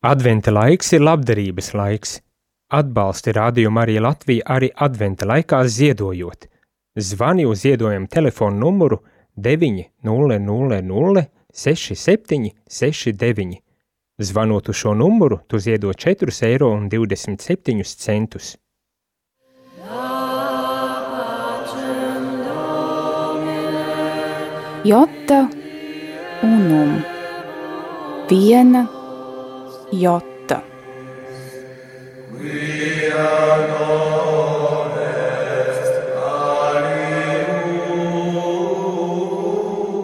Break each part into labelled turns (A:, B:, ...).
A: Adventa laiks ir labdarības laiks. Atbalsti rādījumu arī Latvija arī adventa laikā ziedojot. Zvani uz ziedojumu telefonu numuru 900 67 69. Zvanot uz šo numuru, tu ziedo 4,27 eiro.
B: Jota unum. Viena jota.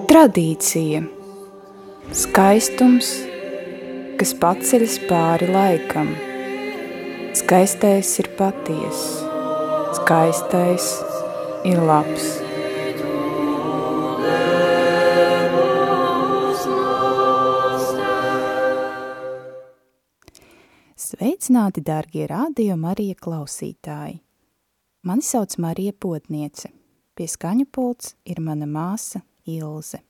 B: Tradīcija, skaistums, kas paceļas pāri laikam. Skaistais ir patiess, skaistais ir labs. Sveicināti, dārgie radio Marija klausītāji! Mani sauc Marija Potniece. Pie skaņu pults ir mana māsa Ilze.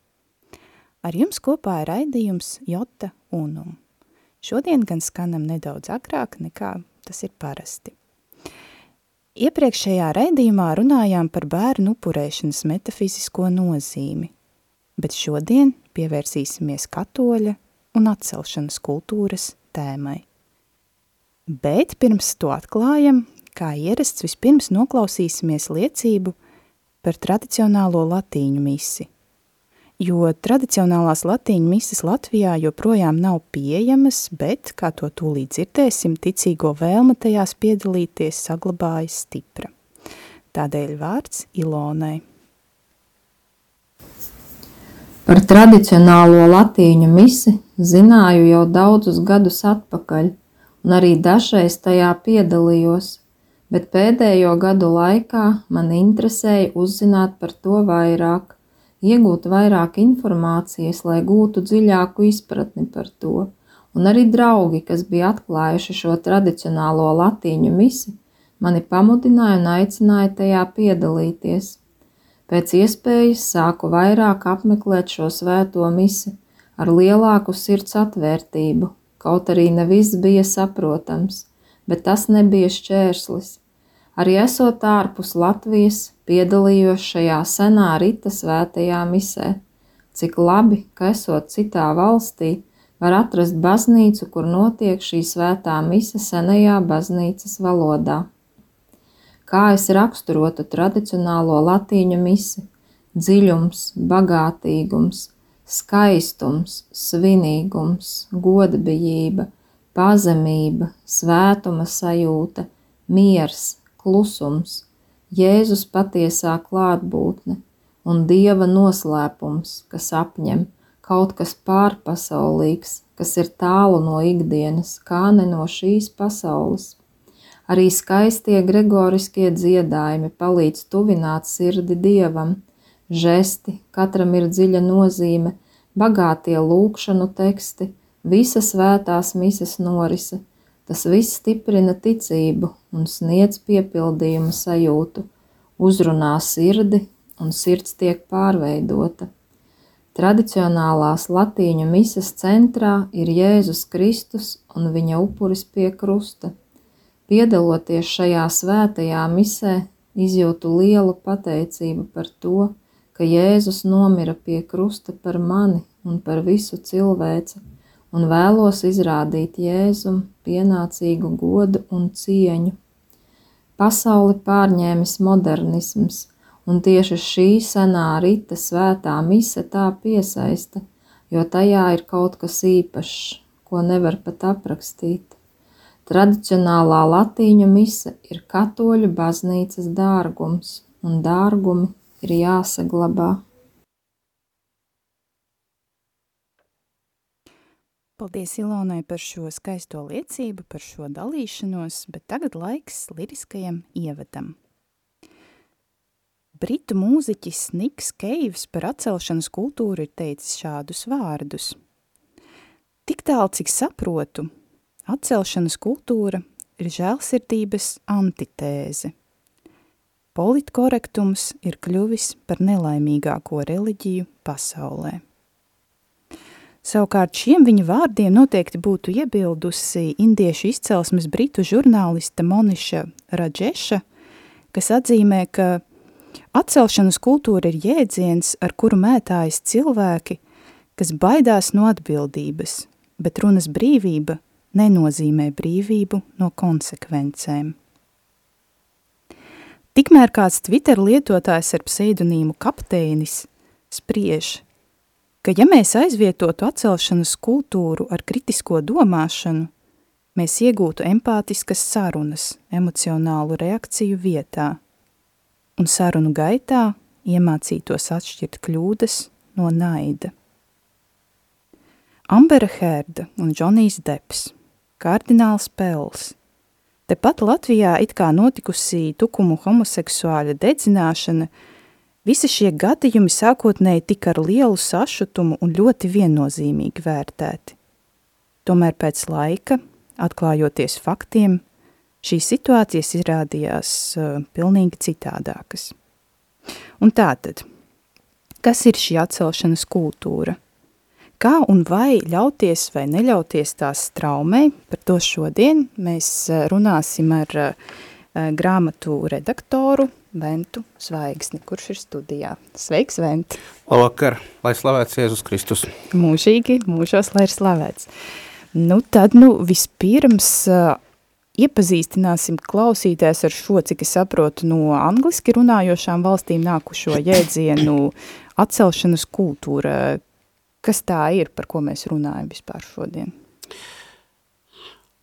B: Ar jums kopā ir raidījums Jota Unum. Šodien gan skanam nedaudz agrāk nekā tas ir parasti. Iepriekšējā raidījumā runājām par bērnu upurēšanas metafizisko nozīmi, bet šodien pievērsīsimies katoļa un atcelšanas kultūras tēmai. Bet pirms to atklājam, kā ierasts, vispirms noklausīsimies liecību par tradicionālo latīņu misi. Jo tradicionālās latīņu mises Latvijā joprojām nav pieejamas, bet, kā to tūlīt dzirdēsim, ticīgo vēlme tajās piedalīties saglabājas stipra. Tādēļ vārds Ilonai.
C: Par tradicionālo latīņu misi zināju jau daudzus gadus atpakaļ – un arī dažreiz tajā piedalījos, bet pēdējo gadu laikā man interesēja uzzināt par to vairāk, iegūt vairāk informācijas, lai gūtu dziļāku izpratni par to, un arī draugi, kas bija atklājuši šo tradicionālo latīņu misi, mani pamudināja un aicināja tajā piedalīties. Pēc iespējas sāku vairāk apmeklēt šo svēto misi ar lielāku sirds atvērtību Kaut arī ne viss bija saprotams, bet tas nebija šķērslis. Arī esot ārpus Latvijas, piedalījos šajā senā rita svētajā misē. Cik labi, ka esot citā valstī, var atrast baznīcu, kur notiek šī svētā mise senajā baznīcas valodā. Kā es raksturotu tradicionālo latīņu misi? Dziļums, bagātīgums, skaistums, svinīgums, godbijība, pazemība, svētuma sajūta, miers, klusums, Jēzus patiesā klātbūtne un Dieva noslēpums, kas apņem kaut kas pārpasaulīgs, kas ir tālu no ikdienas, kā ne no šīs pasaules. Arī skaistie gregoriskie dziedājumi palīdz tuvināt sirdi Dievam, žesti, katram ir dziļa nozīme, bagātie lūkšanu teksti, visa svētās mises norise. Tas viss stiprina ticību un sniedz piepildījuma sajūtu, uzrunā sirdi un sirds tiek pārveidota. Tradicionālās latīņu mises centrā ir Jēzus Kristus un viņa upuris pie krusta. Piedaloties šajā svētajā misē, izjūtu lielu pateicību par to, ka Jēzus nomira pie krusta par mani un par visu cilvēci, un vēlos izrādīt Jēzum pienācīgu godu un cieņu. Pasauli pārņēmis modernisms, un tieši šī senā rita svētā mise tā piesaista, jo tajā ir kaut kas īpašs, ko nevar pat aprakstīt. Tradicionālā latīņu mise ir katoļu baznīcas dārgums, un dārgumi ir jāsaglabā.
B: Paldies Ilonai par šo skaisto liecību, par šo dalīšanos, bet tagad laiks liriskajam ievadam. Britu mūziķis Niks Keivs par atcelšanas kultūru ir teicis šādus vārdus. Tik tālu, cik saprotu, atcelšanas kultūra ir žēlsirdības antitēze – politkorektums ir kļuvis par nelaimīgāko reliģiju pasaulē. Savukārt šiem viņa vārdiem noteikti būtu iebildusi indiešu izcelsmes britu žurnāliste Moniša Radžeša, kas atzīmē, ka atcelšanas kultūra ir jēdziens, ar kuru mētājas cilvēki, kas baidās no atbildības, bet runas brīvība nenozīmē brīvību no konsekvencēm. Tikmēr kāds Twitter lietotājs ar pseidonīmu kapteinis spriež, ka ja mēs aizvietotu atcelšanas kultūru ar kritisko domāšanu, mēs iegūtu empātiskas sarunas emocionālu reakciju vietā, un sarunu gaitā iemācītos atšķirt kļūdas no naida. Ambera Herda un Džonijs Deps, kardināls Pels. Tepat Latvijā it kā notikusi tukumu homoseksuāļa dedzināšana – Visi šie gadījumi sākotnēji tika ar lielu sašutumu un ļoti viennozīmīgi vērtēti. Tomēr pēc laika, atklājoties faktiem, šīs situācijas izrādījās uh, pilnīgi citādākas. Un tātad, kas ir šī atcelšanas kultūra? Kā un vai ļauties vai neļauties tās traumē, par to šodien mēs runāsim ar uh, grāmatu redaktoru Ventu Zvaigzni, kurš ir studijā. Sveiks, Vent!
D: Labvakar, lai slavēts Jēzus Kristus!
B: Mūžīgi, mūžos, lai ir slavēts. Nu tad, nu, vispirms uh, iepazīstināsim klausītājs ar šo, cik es saprotu, no angliski runājošām valstīm nākušo jēdzienu atcelšanas kultūra. Kas tā ir, par ko mēs runājam vispār šodien?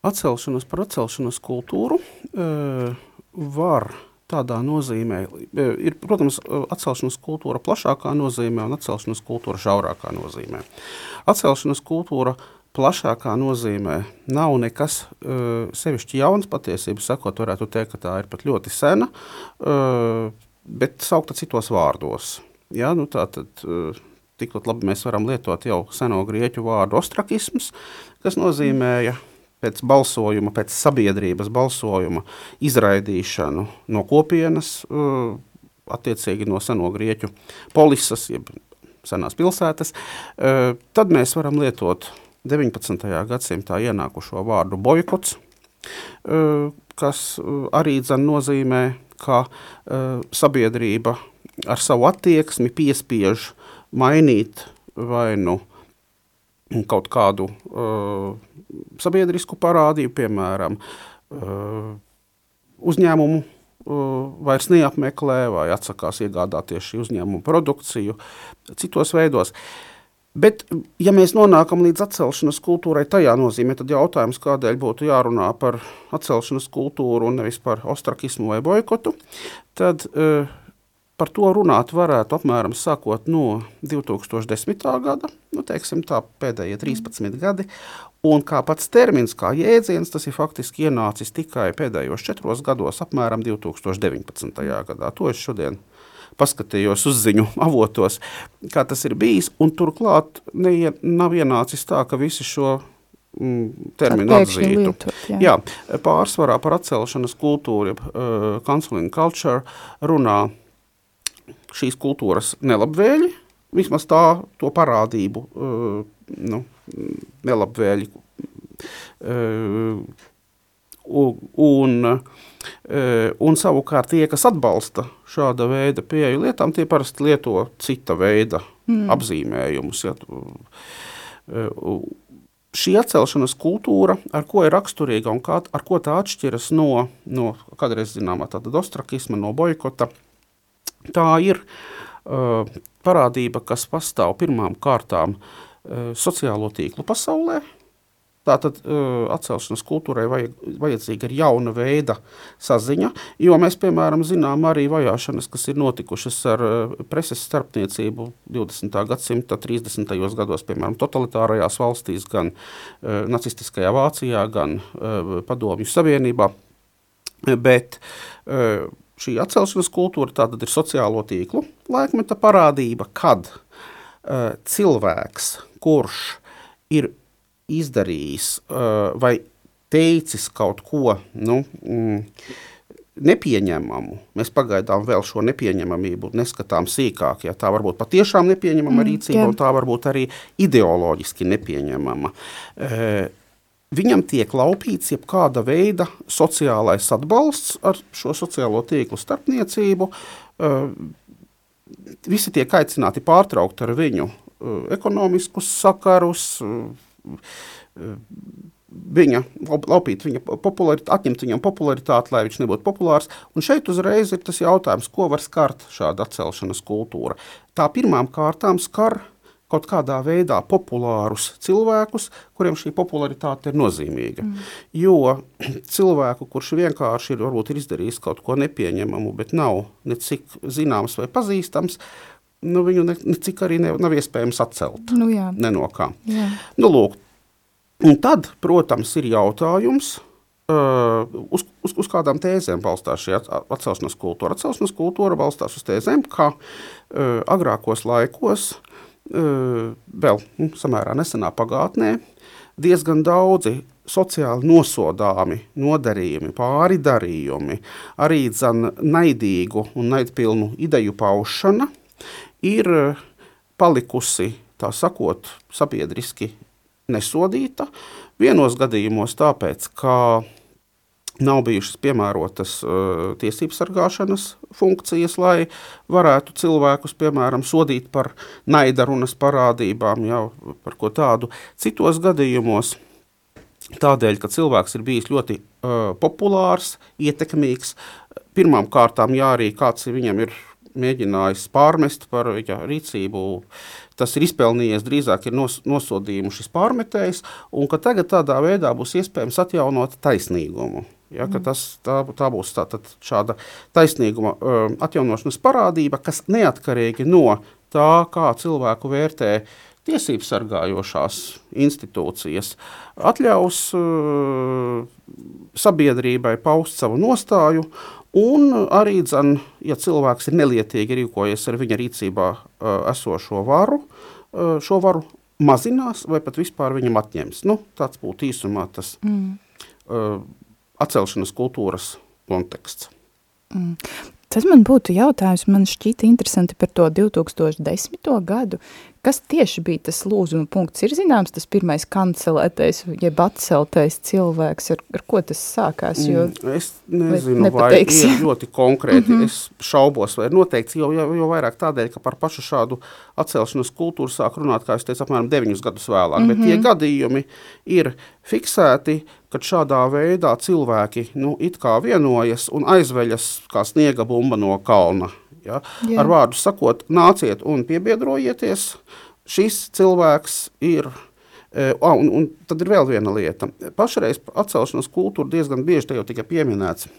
D: Atcelšanas par atcelšanas kultūru uh, var tādā nozīmē, e, ir, protams, atcelšanas kultūra plašākā nozīmē un atcelšanas kultūra šaurākā nozīmē. Atcelšanas kultūra plašākā nozīmē nav nekas uh, sevišķi jauns patiesību sakot, varētu teikt, ka tā ir pat ļoti sena, uh, bet saukta citos vārdos. Ja, nu tā tad, uh, tikpat labi mēs varam lietot jau seno grieķu vārdu ostrakisms, kas nozīmēja pēc balsojuma, pēc sabiedrības balsojuma izraidīšanu no kopienas, uh, attiecīgi no seno grieķu polisas, jeb senās pilsētas, uh, tad mēs varam lietot 19. gadsimtā ienākušo vārdu boikots, uh, kas arī dzen nozīmē, ka sabiedrība ar savu attieksmi piespiež mainīt vai nu kaut kādu uh, sabiedrisku parādību, piemēram, uh, uzņēmumu uh, vairs neapmeklē vai atsakās iegādāties šī uzņēmuma produkciju citos veidos. Bet, ja mēs nonākam līdz atcelšanas kultūrai, tajā nozīmē, tad jautājums, kādēļ būtu jārunā par atcelšanas kultūru un nevis par ostrakismu vai boikotu, tad uh, par to runāt varētu apmēram sākot no 2010. gada, nu, teiksim tā, pēdējie 13 gadi, un kā pats termins, kā jēdziens, tas ir faktiski ienācis tikai pēdējos četros gados, apmēram 2019. gadā. To es šodien paskatījos uzziņu avotos, kā tas ir bijis, turklāt ne, nav ienācis tā, ka visi šo mm, terminu atzītu. Lietot, jā. jā, pārsvarā par atcelšanas kultūru, uh, counseling culture runā šīs kultūras nelabvēļi, vismaz tā to parādību, uh, nu, nelabvēļi. Uh, un, uh, un savukārt tie, kas atbalsta šāda veida pieeju lietām, tie parasti lieto cita veida mm. apzīmējumus. Ja, šī atcelšanas kultūra, ar ko ir raksturīga un kā, ar ko tā atšķiras no, no kādreiz zināmā tāda dostrakisma, no boikota, uh, Tā ir uh, parādība, kas pastāv pirmām kārtām uh, sociālo tīklu pasaulē. Tātad uh, atcelšanas kultūrai vajag, vajadzīga ir jauna veida saziņa, jo mēs, piemēram, zinām arī vajāšanas, kas ir notikušas ar uh, preses starpniecību 20. gadsimta 30. gados, piemēram, totalitārajās valstīs, gan uh, nacistiskajā Vācijā, gan Padomju Savienībā. Bet šī atcelšanas kultūra tātad ir sociālo tīklu laikmeta parādība, kad uh, cilvēks, kurš ir izdarījis uh, vai teicis kaut ko, nu, mm, nepieņemamu. Mēs pagaidām vēl šo nepieņemamību neskatām sīkāk. Ja tā var būt patiešām nepieņemama mm, rīcība, jā. un tā var būt arī ideoloģiski nepieņemama. E, viņam tiek laupīts jebkāda veida sociālais atbalsts ar šo sociālo tīklu starpniecību. E, visi tiek aicināti pārtraukt ar viņu e, ekonomiskus sakarus. E, viņa, laupīt viņa popularitāti, atņemt viņam popularitāti, lai viņš nebūtu populārs. Un šeit uzreiz ir tas jautājums, ko var skart šāda atcelšanas kultūra. Tā pirmām kārtām skar kaut kādā veidā populārus cilvēkus, kuriem šī popularitāte ir nozīmīga. Mm. Jo cilvēku, kurš vienkārši ir, varbūt ir izdarījis kaut ko nepieņemamu, bet nav necik zināms vai pazīstams, nu, viņu ne, necik arī ne, nav iespējams atcelt.
B: Nu, jā.
D: Nenokā. Jā. Nu, lūk, Un tad, protams, ir jautājums, Uh, uz, uz, uz kādām tēzēm balstās šī atcelšanās kultūra? Atcelšanās kultūra balstās uz tēzēm, ka uh, agrākos laikos, vēl nu, samērā nesenā pagātnē, diezgan daudzi sociāli nosodāmi nodarījumi, pāri darījumi, arī zan naidīgu un naidpilnu ideju paušana ir palikusi, tā sakot, sabiedriski nesodīta. Vienos gadījumos tāpēc, ka nav bijušas piemērotas uh, tiesību sargāšanas funkcijas, lai varētu cilvēkus, piemēram, sodīt par naidarunas parādībām, jau par ko tādu. Citos gadījumos tādēļ, ka cilvēks ir bijis ļoti uh, populārs, ietekmīgs, pirmām kārtām jā, arī kāds viņam ir mēģinājis pārmest par viņa rīcību. Tas ir izpelnījies drīzāk ir nos, nosodījumu šis pārmetējs, un ka tagad tādā veidā būs iespējams atjaunot taisnīgumu. Ja, tas, tā, tā būs tā, šāda taisnīguma uh, atjaunošanas parādība, kas neatkarīgi no tā, kā cilvēku vērtē tiesību sargājošās institūcijas, atļaus uh, sabiedrībai paust savu nostāju Un arī, dzen, ja cilvēks ir nelietīgi rīkojies ar viņa rīcībā uh, esošo varu, uh, šo varu mazinās vai pat vispār viņam atņems. Nu, tāds būtu īsumā tas mm. uh, atcelšanas kultūras konteksts.
B: Mm. Tas man būtu jautājums, man šķīta interesanti par to 2010. gadu, Kas tieši bija tas lūzuma punkts? Ir zināms, tas pirmais kancelētais, jeb atceltais cilvēks, ar, ar ko tas sākās? Jo,
D: mm, es nezinu, vai, ir ļoti konkrēti. Mm -hmm. Es šaubos, vai ir noteikts, jo, jo, jo vairāk tādēļ, ka par pašu šādu atcelšanas kultūru sāk runāt, kā es teicu, apmēram deviņus gadus vēlāk. Mm -hmm. Bet tie mhm. gadījumi ir fiksēti, kad šādā veidā cilvēki nu, it kā vienojas un aizveļas kā sniega bumba no kalna Ja? Jā. Ar vārdu sakot, nāciet un piebiedrojieties. Šis cilvēks ir. Uh, un, un tad ir vēl viena lieta. Pašreiz atcelšanās kultūra diezgan bieži te jau tika pieminēts.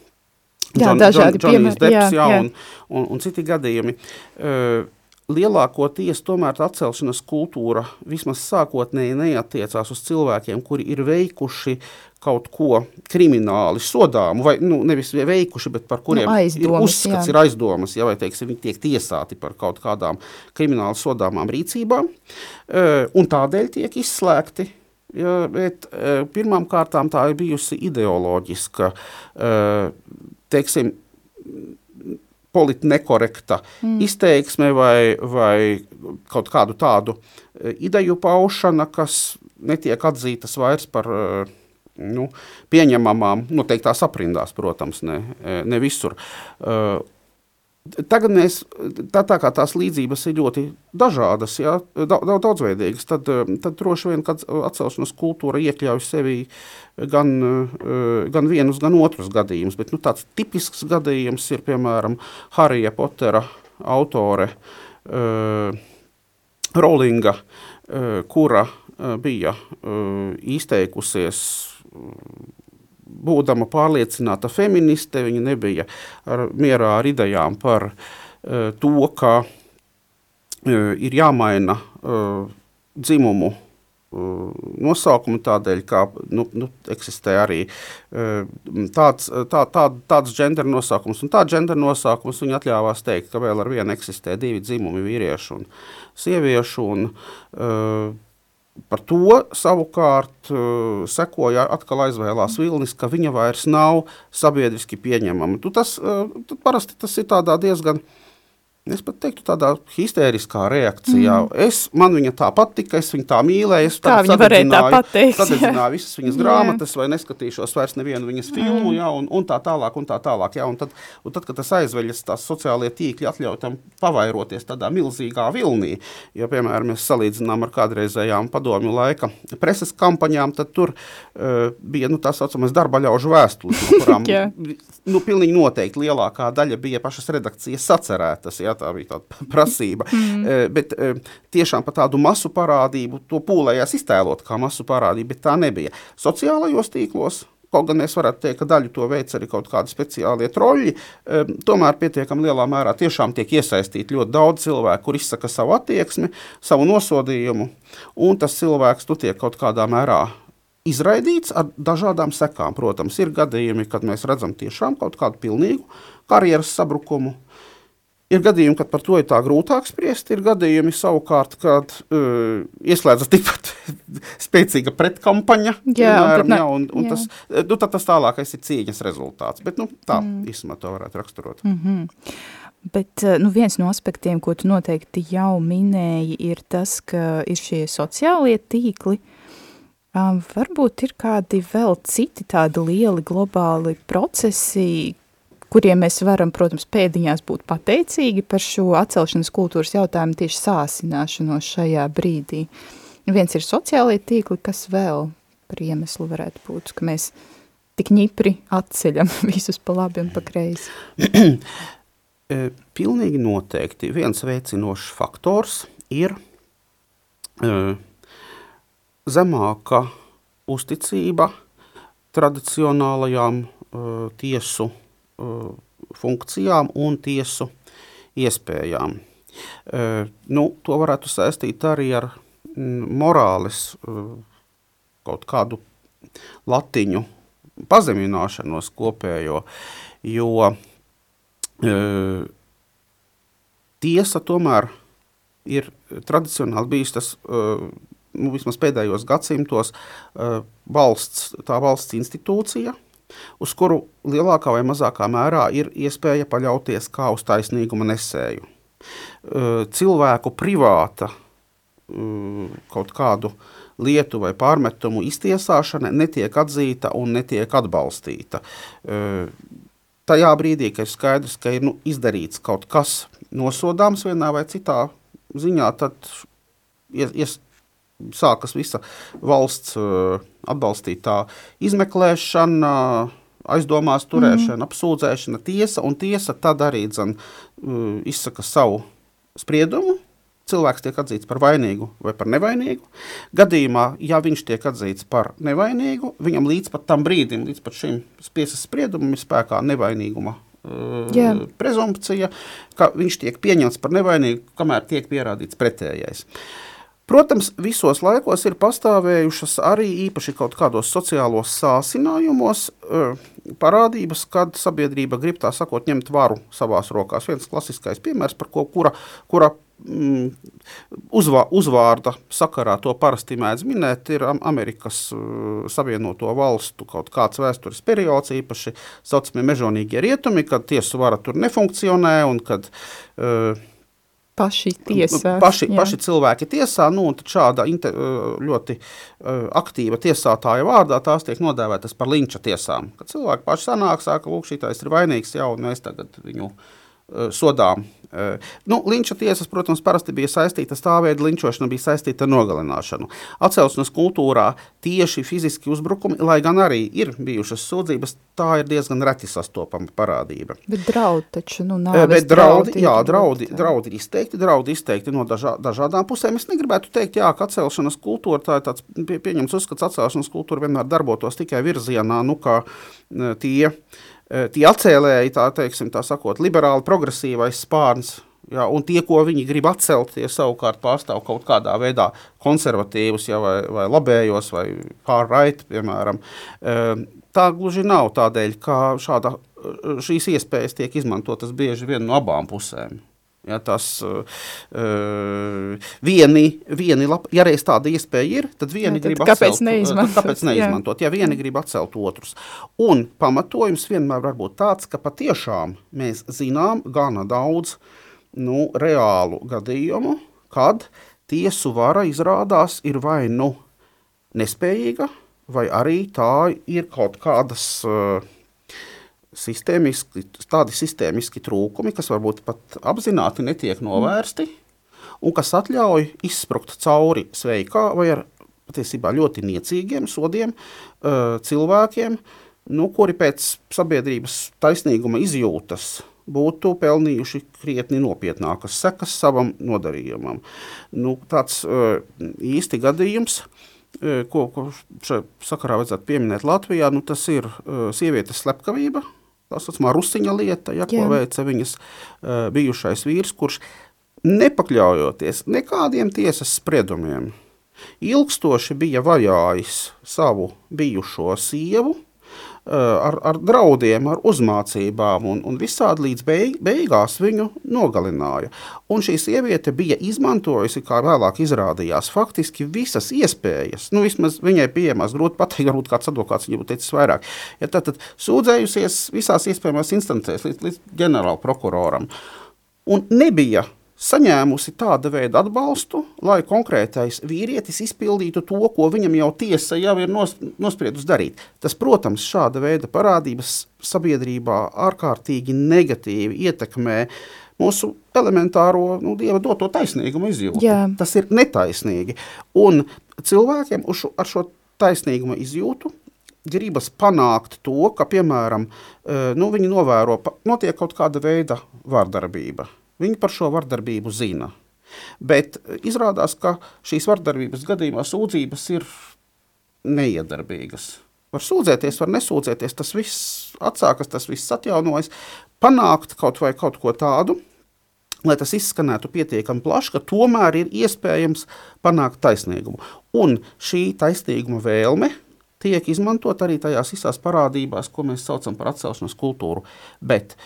B: Jā, John, dažādi piemēri.
D: Deps, jā, jā. Un, un, un citi gadījumi. Uh, lielākoties tomēr atcelšanas kultūra vismaz sākotnēji neatiecās uz cilvēkiem, kuri ir veikuši kaut ko krimināli sodāmu, vai nu, nevis veikuši, bet par kuriem nu, aizdomas, ir uzskats, jā. ir aizdomas, ja, vai teiksim, viņi tiek tiesāti par kaut kādām krimināli sodāmām rīcībām, un tādēļ tiek izslēgti Ja, bet, pirmām kārtām tā ir bijusi ideoloģiska, teiksim, politnekorekta mm. izteiksme vai, vai kaut kādu tādu ideju paušana, kas netiek atzītas vairs par uh, nu, pieņemamām, noteiktās aprindās, protams, ne, ne visur. Uh, Tagad mēs, tā, tā kā tās līdzības ir ļoti dažādas, ja, daudz, daudzveidīgas, tad, tad droši vien atcelšanās kultūra iekļauj sevi gan, gan vienus, gan otrus gadījumus. Bet nu, tāds tipisks gadījums ir piemēram Harija Potera autore uh, Rowlinga, uh, kura uh, bija uh, izteikusies būdama pārliecināta feministe, viņa nebija ar, mierā ar idejām par uh, to, ka uh, ir jāmaina uh, dzimumu uh, nosaukumu tādēļ, ka nu, nu, eksistē arī uh, tāds, tā, tā, tāds gender nosaukums un tāds gender nosaukums. Viņa atļāvās teikt, ka vēl ar vienu eksistē divi dzimumi, vīriešu un sieviešu. Un, uh, Par to savukārt uh, sekoja atkal aizvēlās Vilnis, ka viņa vairs nav sabiedriski pieņemama. Tu tas, uh, parasti tas ir diezgan uh, Es pat teiktu, tādā histēriskā reakcijā. Mm. Es, man viņa tā patika, es viņu tā mīlēju. Es
B: tā viņa varēja tā pateikt.
D: Sadedzināju visas viņas grāmatas, vai neskatīšos vairs nevienu viņas filmu, mm. jā, un, un tā tālāk, un tā tālāk. Jā, un tad, un tad, kad tas aizveļas, tās sociālie tīkļi atļauj tam pavairoties tādā milzīgā vilnī, jo, piemēram, mēs salīdzinām ar kādreizējām padomju laika preses kampaņām, tad tur uh, bija, nu, tā saucamais darba ļaužu vēstules, no kurām, nu, pilnīgi noteikti lielākā daļa bija pašas redakcijas sacerētas, jā, tā bija tāda prasība. Mm. Uh, bet uh, tiešām par tādu masu parādību to pūlējās iztēlot kā masu parādību, bet tā nebija. Sociālajos tīklos Kaut gan mēs varētu teikt, ka daļu to veids arī kaut kādi speciālie troļļi, um, tomēr pietiekami lielā mērā tiešām tiek iesaistīti ļoti daudz cilvēku, kur izsaka savu attieksmi, savu nosodījumu, un tas cilvēks tu tiek kaut kādā mērā izraidīts ar dažādām sekām. Protams, ir gadījumi, kad mēs redzam tiešām kaut kādu pilnīgu karjeras sabrukumu, Ir gadījumi, kad par to ir tā grūtāk spriest, ir gadījumi savukārt, kad uh, ieslēdzas tikpat spēcīga pretkampaņa. Jā, piemēram, jā, un, un jā. Tas, nu, tas tālākais ir cīņas rezultāts. Bet nu, tā mm. īstenībā to varētu raksturot.
B: Mm -hmm. Bet nu, viens no aspektiem, ko tu noteikti jau minēji, ir tas, ka ir šie sociālie tīkli. Um, varbūt ir kādi vēl citi tādi lieli globāli procesi, kuriem mēs varam, protams, pēdiņās būt pateicīgi par šo atcelšanas kultūras jautājumu tieši sāsināšanos šajā brīdī. Viens ir sociālie tīkli, kas vēl par iemeslu varētu būt, ka mēs tik ņipri atceļam visus pa labi un pa kreisi.
D: E, pilnīgi noteikti viens veicinošs faktors ir uh, zemāka uzticība tradicionālajām uh, tiesu funkcijām un tiesu iespējām. Uh, nu, to varētu saistīt arī ar mm, morāles uh, kaut kādu latiņu pazemināšanos kopējo, jo tiesa tomēr ir tradicionāli bijis tas, nu, vismaz pēdējos gadsimtos, valsts, tā valsts institūcija, uz kuru lielākā vai mazākā mērā ir iespēja paļauties kā uz taisnīguma nesēju. Cilvēku privāta kaut kādu lietu vai pārmetumu iztiesāšana netiek atzīta un netiek atbalstīta. Tajā brīdī, kad ir skaidrs, ka ir nu, izdarīts kaut kas nosodāms vienā vai citā ziņā, tad ies, sākas visa valsts uh, atbalstītā izmeklēšana, aizdomās turēšana, mm. apsūdzēšana, tiesa, un tiesa tad arī dzen, uh, izsaka savu spriedumu. Cilvēks tiek atzīts par vainīgu vai par nevainīgu. Gadījumā, ja viņš tiek atzīts par nevainīgu, viņam līdz pat tam brīdim, līdz pat šim tiesas spriedumam, ir spēkā nevainīguma uh, prezumpcija, ka viņš tiek pieņemts par nevainīgu, kamēr tiek pierādīts pretējais. Uh, Protams, visos laikos ir pastāvējušas arī īpaši kaut kādos sociālos sācinājumos eh, parādības, kad sabiedrība grib tā sakot ņemt varu savās rokās. Viens klasiskais piemērs, par ko kura, kura mm, uzvā, uzvārda sakarā to parasti mēdz minēt, ir Amerikas uh, Savienoto valstu kaut kāds vēstures periods, īpaši saucamie mežonīgie rietumi, kad tiesu vara tur nefunkcionē un kad uh,
B: paši tiesā.
D: Paši, jā. paši cilvēki tiesā, nu, un šāda inte, ļoti aktīva tiesātāja vārdā tās tiek nodēvētas par linča tiesām. Kad cilvēki paši sanāk, saka, lūk, šitais ir vainīgs jau, un mēs tagad viņu sodām Eh, nu, linča tiesas, protams, parasti bija saistītas tā veida linčošana, bija saistīta ar nogalināšanu. Atcelšanas kultūrā tieši fiziski uzbrukumi, lai gan arī ir bijušas sūdzības, tā ir diezgan reti sastopama parādība.
B: Bet draudi taču, nu, nav.
D: Eh, bet draudi, draudi, jā, draudi, draudi izteikti, draudi izteikti no dažā, dažādām pusēm. Es negribētu teikt, jā, ka atcelšanas kultūra, tā ir tāds pie, pieņems uzskats, atcelšanas kultūra vienmēr darbotos tikai virzienā, nu, kā eh, tie, Eh, tie atcēlēji, tā, teiksim, tā sakot, liberāli progresīvais spārns, ja, un tie, ko viņi grib atcelt, tie savukārt pārstāv kaut kādā veidā konservatīvus, ja, vai, vai labējos, vai pārraiti, piemēram. Tā gluži nav tādēļ, ka šāda, šīs iespējas tiek izmantotas bieži vien no abām pusēm. Ja, tas uh, vieni, vieni lab, ja reiz tāda iespēja ir, tad vieni
B: Jā, tad
D: grib
B: kāpēc
D: atcelt,
B: neizmantot?
D: tad kāpēc neizmantot? Jā. ja vieni grib atcelt otrus. Un pamatojums vienmēr var būt tāds, ka patiešām mēs zinām gana daudz nu, reālu gadījumu, kad tiesu vara izrādās ir vai nu nespējīga, vai arī tā ir kaut kādas uh, sistēmiski, tādi sistēmiski trūkumi, kas varbūt pat apzināti netiek novērsti, un kas atļauj izsprukt cauri sveikā vai ar patiesībā ļoti niecīgiem sodiem cilvēkiem, nu, kuri pēc sabiedrības taisnīguma izjūtas būtu pelnījuši krietni nopietnākas sekas savam nodarījumam. Nu, tāds īsti gadījums, ko, ko šajā sakarā vajadzētu pieminēt Latvijā, nu, tas ir sievietes slepkavība, tā saucamā rusiņa lieta, ja, ko
B: Jā.
D: veica viņas bijušais vīrs, kurš nepakļaujoties nekādiem tiesas spriedumiem, ilgstoši bija vajājis savu bijušo sievu ar, ar draudiem, ar uzmācībām, un, un visādi līdz beig, beigās viņu nogalināja. Un šī sieviete bija izmantojusi, kā vēlāk izrādījās, faktiski visas iespējas, nu vismaz viņai pieejamās, grūti pateikt, varbūt kāds advokāts viņai būtu teicis vairāk, ja tad, tad sūdzējusies visās iespējamās instancēs līdz, līdz ģenerāla prokuroram. Un nebija saņēmusi tāda veida atbalstu, lai konkrētais vīrietis izpildītu to, ko viņam jau tiesa jau ir nos, nospriedusi darīt. Tas, protams, šāda veida parādības sabiedrībā ārkārtīgi negatīvi ietekmē mūsu elementāro nu, dieva doto taisnīgumu izjūtu.
B: Jā.
D: Tas ir netaisnīgi. Un cilvēkiem šo, ar šo taisnīgumu izjūtu gribas panākt to, ka, piemēram, eh, nu, viņi novēro, notiek kaut kāda veida vārdarbība. Viņi par šo vardarbību zina. Bet eh, izrādās, ka šīs vardarbības gadījumā sūdzības ir neiedarbīgas. Var sūdzēties, var nesūdzēties, tas viss atsākas, tas viss atjaunojas. Panākt kaut vai kaut ko tādu, lai tas izskanētu pietiekami plaši, ka tomēr ir iespējams panākt taisnīgumu. Un šī taisnīguma vēlme tiek izmantot arī tajās visās parādībās, ko mēs saucam par atcelšanas kultūru. Bet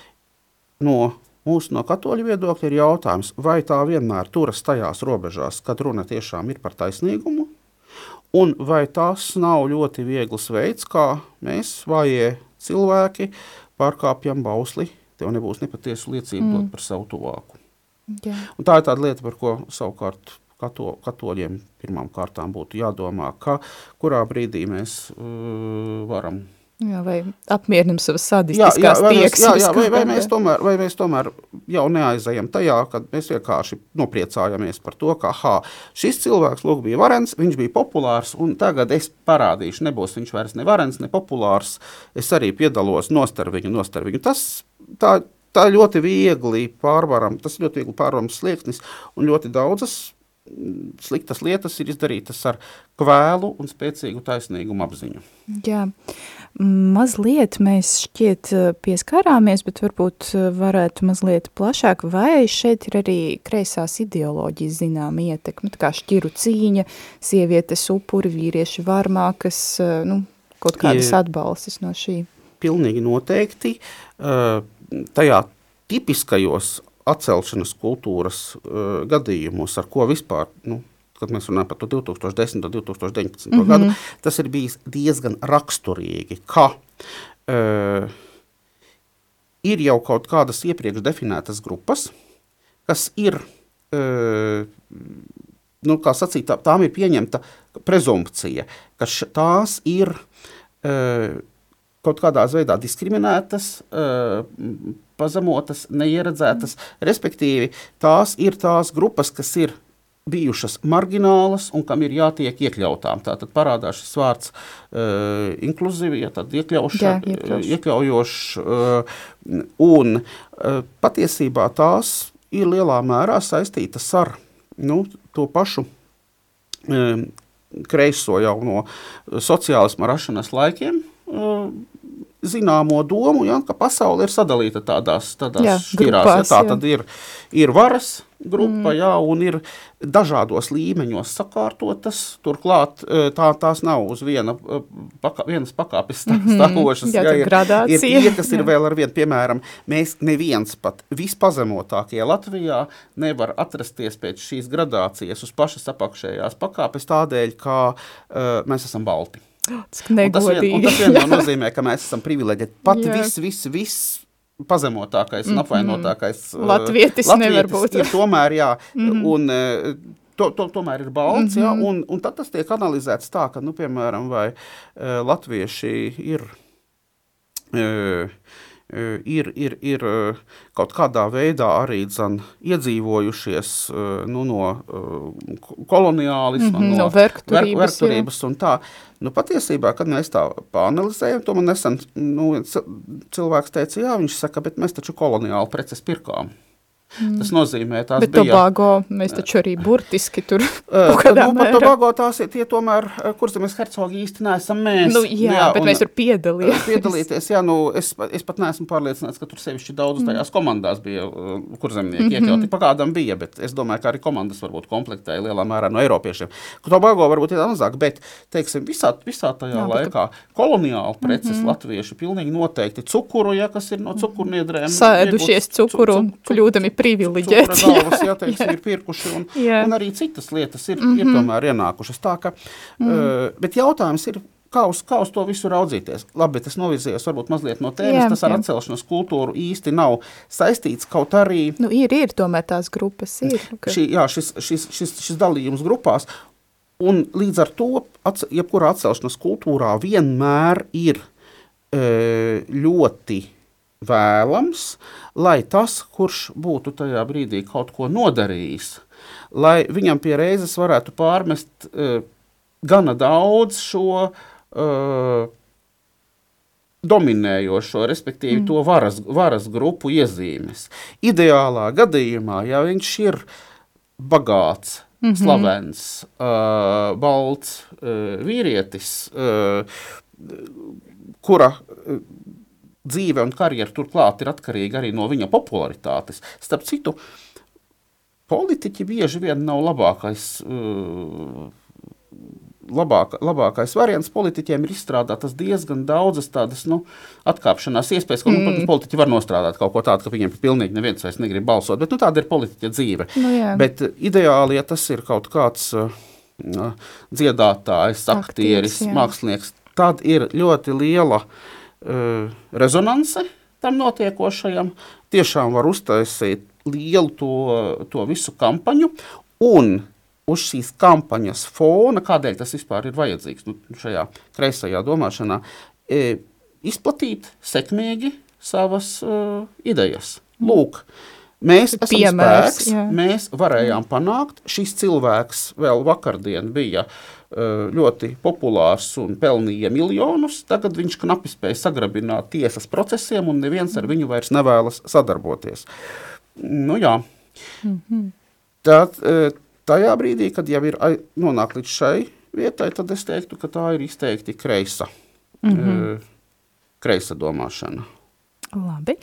D: no mūsu no katoļu viedokļa ir jautājums, vai tā vienmēr turas tajās robežās, kad runa tiešām ir par taisnīgumu, un vai tas nav ļoti viegls veids, kā mēs, vājie cilvēki, pārkāpjam bausli, tev nebūs nepatiesu liecību mm. dot par savu tuvāku.
B: Jā.
D: Un tā ir tāda lieta, par ko savukārt kato, katoļiem pirmām kārtām būtu jādomā, ka kurā brīdī mēs uh, varam
B: Jā, vai apmierinam savas
D: Jā,
B: sadistiskās
D: jā, vai, mēs, jā, jā, vai, vai, mēs
B: kā.
D: tomēr, vai mēs tomēr jau neaizējam tajā, kad mēs vienkārši nopriecājamies par to, ka ha, šis cilvēks lūk, bija varens, viņš bija populārs, un tagad es parādīšu, nebūs viņš vairs ne varens, ne populārs, es arī piedalos nostar viņu, nostar viņu. Tas tā, tā ļoti viegli pārvaram, tas ļoti viegli pārvarams slieksnis, un ļoti daudzas mm, sliktas lietas ir izdarītas ar kvēlu un spēcīgu taisnīgumu apziņu.
B: Jā, mazliet mēs šķiet eh, pieskārāmies, bet varbūt eh, varētu mazliet plašāk, vai šeit ir arī kreisās ideoloģijas zinām ietekme, tā kā šķiru cīņa, sievietes upuri, vīrieši varmā, kas, eh, nu, kaut kādas atbalstis no šī.
D: pilnīgi noteikti. Tajā tipiskajos atcelšanas kultūras gadījumos, ar ko vispār, nu, kad mēs runājam par to 2010. un 2019. Mm -hmm. gadu, tas ir bijis diezgan raksturīgi, ka uh, ir jau kaut kādas iepriekš definētas grupas, kas ir, uh, nu, kā sacīt, tā, tām ir pieņemta prezumpcija, ka š, tās ir uh, kaut kādā veidā diskriminētas, uh, pazemotas, neieredzētas. Respektīvi, tās ir tās grupas, kas ir bijušas marginālas un kam ir jātiek iekļautām. Tātad parādās šis vārds uh, inkluzīvi, ja tad iekļauša,
B: Jā, iekļauš.
D: iekļaujošs. Uh, un uh, patiesībā tās ir lielā mērā saistītas ar nu, to pašu um, kreiso jau no sociālisma rašanas laikiem. Zināmo domu, ja, ka pasaule ir sadalīta tādās, tādās
B: Jā,
D: šķirās.
B: grupās,
D: ja, tā
B: jā.
D: tad ir, ir varas grupa, mm. jā, un ir dažādos līmeņos sakārtotas. Turklāt eh, tā, tās nav uz viena, eh, paka, vienas pakāpes stā, stāvošas.
B: Mhm. Jā, tā
D: ir, ir
B: gradācija.
D: tie, kas ir
B: Jā.
D: vēl ar vienu, piemēram, mēs neviens pat vispazemotākie Latvijā nevar atrasties pēc šīs gradācijas uz pašas apakšējās pakāpes tādēļ, ka uh, mēs esam balti.
B: Tas
D: Un tas, vien, un
B: negodīgi.
D: tas vienmēr nozīmē, ka mēs esam privileģēti. Pat
B: Jā.
D: viss, viss, viss pazemotākais un apvainotākais uh,
B: Latvietis nevar būt.
D: Ir tomēr, jā, un, uh, to, to, tomēr ir balts, jā, un, un tad tas tiek analizēts tā, ka, nu, piemēram, vai uh, latvieši ir uh, ir, ir, ir kaut kādā veidā arī dzan, iedzīvojušies nu, no koloniālisma,
B: Mhm,
D: no,
B: no vergturības,
D: vergturības un tā. Nu, patiesībā, kad mēs tā pāanalizējam, to man nesen nu, cilvēks teica, jā, viņš saka, bet mēs taču koloniāli preces pirkām. Mm. Tas nozīmē, tās
B: Bet
D: bija...
B: Tobago mēs taču arī burtiski tur kaut kādā
D: nu,
B: mērā.
D: Tobago tās ir tie tomēr, uh, kur zemes hercogi īsti neesam mēs.
B: Nu, jā, jā, bet
D: un-
B: mēs tur piedalījāmies.
D: Piedalīties, jā, nu, es, es pat neesmu pārliecināts, ka tur sevišķi daudz
B: Mm.
D: tajās komandās bija, uh, kur zemnieki
B: Mhm.
D: iekļauti. Pa kādam bija, bet es domāju, ka arī komandas varbūt komplektēja lielā mērā no eiropiešiem. Tobago varbūt ir mazāk, bet, teiksim, visā, visā tajā
B: Jā, bet Mhm.
D: laikā koloniāli preces mm -hmm. latvieši pilnīgi noteikti cukuru, ja, kas ir no cukurniedrēm.
B: Sēdušies
D: iegūts cu-
B: cukuru
D: cu-
B: un kļūdami privileģēti.
D: galvas, jā, teiksim, ir pirkuši, un,
B: Jā.
D: un arī citas lietas ir, mm -hmm. ir tomēr ienākušas. Tā, ka, mm -hmm. uh, bet jautājums ir, kā uz, kā uz to visu raudzīties? Labi, bet es novizējos varbūt mazliet no tēmas,
B: Jā,
D: tas ar
B: jā.
D: atcelšanas kultūru īsti nav saistīts, kaut arī
B: Nu, ir, ir tomēr tās grupas, ir. ka-
D: šī, jā, šis, šis, šis, šis dalījums grupās. Un līdz ar to, atce, jebkurā atcelšanas kultūrā vienmēr ir e, ļoti vēlams, lai tas, kurš būtu tajā brīdī kaut ko nodarījis, lai viņam pie reizes varētu pārmest e, gana daudz šo e, dominējošo, respektīvi mm. to varas, varas grupu iezīmes. Ideālā gadījumā, ja viņš ir bagāts, mm -hmm. slavens, uh, balts uh, vīrietis, uh, kura uh, dzīve un karjera turklāt ir atkarīga arī no viņa popularitātes. Starp citu, politiķi bieži vien nav labākais. Uh, labāk, labākais variants politiķiem ir izstrādātas diezgan daudzas tādas nu, atkāpšanās iespējas, ka mm. nu, protams, politiķi var nostrādāt kaut ko tādu, ka viņiem pilnīgi neviens vairs negrib balsot. Bet nu, tāda ir politiķa dzīve.
B: Nu, jā.
D: bet uh, ideāli, ja tas ir kaut kāds uh, dziedātājs,
B: Aktieris, jā.
D: mākslinieks, tad ir ļoti liela uh, rezonance tam notiekošajam. Tiešām var uztaisīt lielu to, to visu kampaņu. Un uz šīs kampaņas fona, kādēļ tas vispār ir vajadzīgs nu, šajā kreisajā domāšanā, e, izplatīt sekmīgi savas uh, idejas. Lūk, mēs esam
B: Piemērs,
D: spēks,
B: jā.
D: mēs varējām panākt. Šis cilvēks vēl vakardien bija uh, ļoti populārs un pelnīja miljonus. Tagad viņš knapi spēja sagrabināt tiesas procesiem, un neviens ar viņu vairs nevēlas sadarboties. Nu, jā. Tad, e, tajā brīdī, kad jau ir ai- nonāk līdz šai vietai, tad es teiktu, ka tā ir izteikti kreisa, mm -hmm. kreisa domāšana.
B: Labi,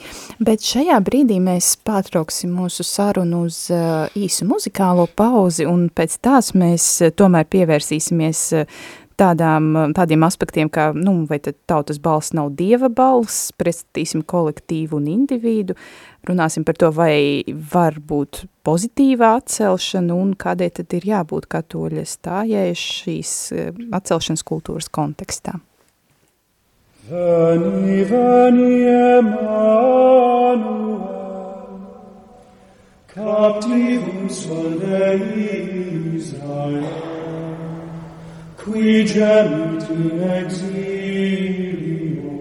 B: bet šajā brīdī mēs pārtrauksim mūsu sarunu uz uh, īsu muzikālo pauzi, un pēc tās mēs uh, tomēr pievērsīsimies uh, tādām, tādiem aspektiem, kā, nu, vai tad tautas balss nav dieva balss, pretstatīsim kolektīvu un individu, runāsim par to, vai var būt pozitīvā atcelšana un kādēļ tad ir jābūt katoļa stājai šīs atcelšanas kultūras kontekstā.
E: Veni, veni, Emmanuel, captivum solei Israel, qui gemit in exilio,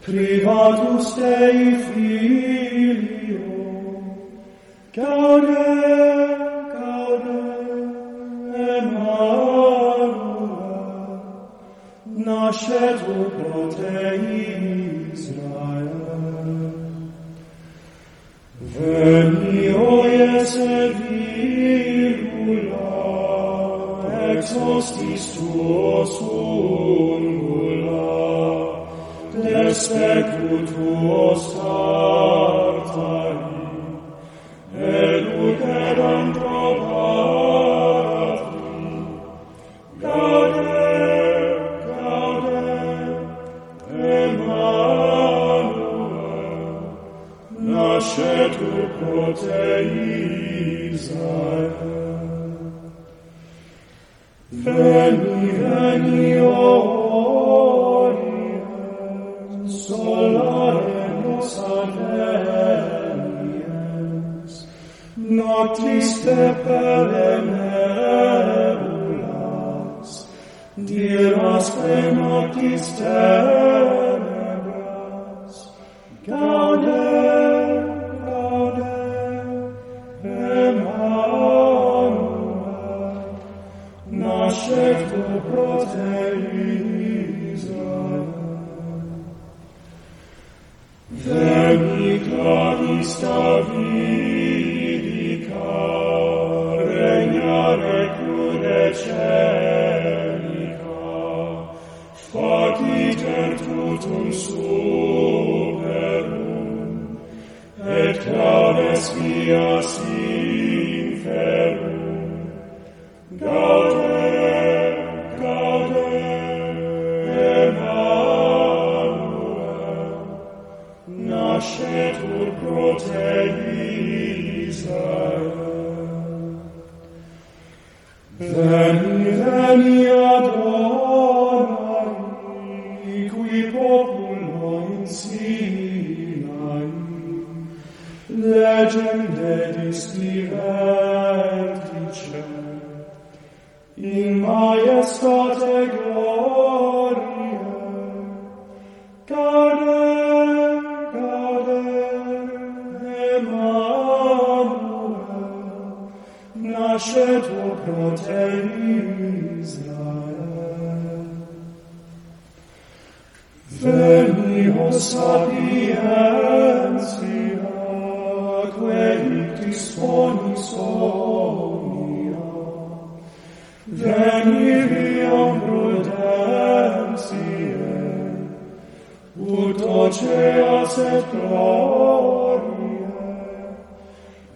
E: privatus Dei filio, gaudem, nascetur protein Israel. Veni, o Iese virgula, ex hostis tuos ungula,
F: des pecu tuos tartari, et uteram nascet ut prote Israel. Veni, veni, Orient, solare nos aveniens, noctis te pere nebulas, diras pe noctis tenebras,
E: gaudet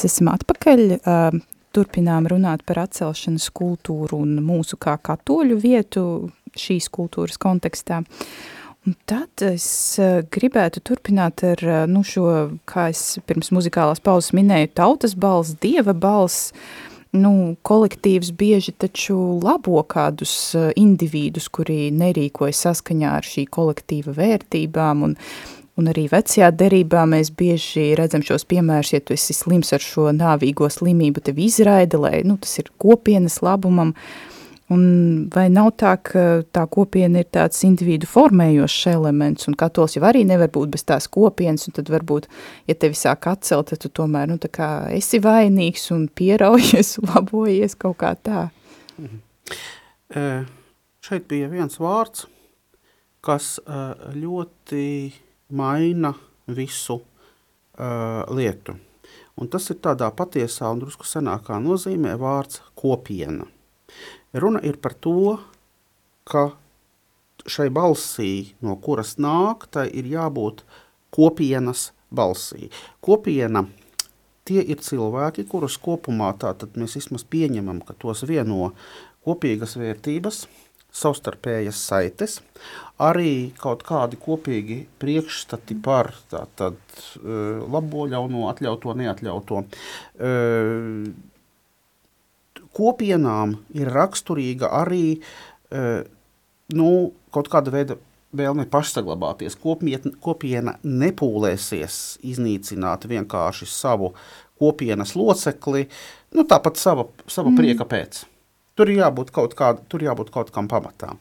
E: mēs esam atpakaļ. Uh, turpinām runāt par atcelšanas kultūru un mūsu kā katoļu vietu šīs kultūras kontekstā. Un tad es uh, gribētu turpināt ar uh, nu, šo, kā es pirms muzikālās pauzes minēju, tautas balss, dieva balss. Nu, kolektīvs bieži taču labo kādus uh, individus, kuri nerīkojas saskaņā ar šī kolektīva vērtībām un Un arī vecajā derībā mēs bieži redzam šos piemērus, ja tu esi slims ar šo nāvīgo slimību, tev izraida, lai nu, tas ir kopienas labumam. Un vai nav tā, ka tā kopiena ir tāds individu formējošs elements, un katols jau arī nevar būt bez tās kopienas, un tad varbūt, ja tevi sāk atcelt, tad tu tomēr, nu, tā kā esi vainīgs un pieraujies, labojies kaut kā tā.
D: E, šeit bija viens vārds, kas e, ļoti maina visu uh, lietu. Un tas ir tādā patiesā un drusku senākā nozīmē vārds kopiena. Runa ir par to, ka šai balsī, no kuras nāk, tai ir jābūt kopienas balsī. Kopiena tie ir cilvēki, kurus kopumā tātad mēs vismaz pieņemam, ka tos vieno kopīgas vērtības, savstarpējas saites, arī kaut kādi kopīgi priekšstati par tātad, labo, ļauno, atļautu, neatļautu. Kopienām ir raksturīga arī nu, kaut kāda veida vēlme pašsaglabāties. Kopiena, kopiena nepūlēsies iznīcināt vienkārši savu kopienas locekli, nu, tāpat sava, sava mm. prieka pēc. Tur jābūt kaut, kād, tur jābūt kaut kam pamatā.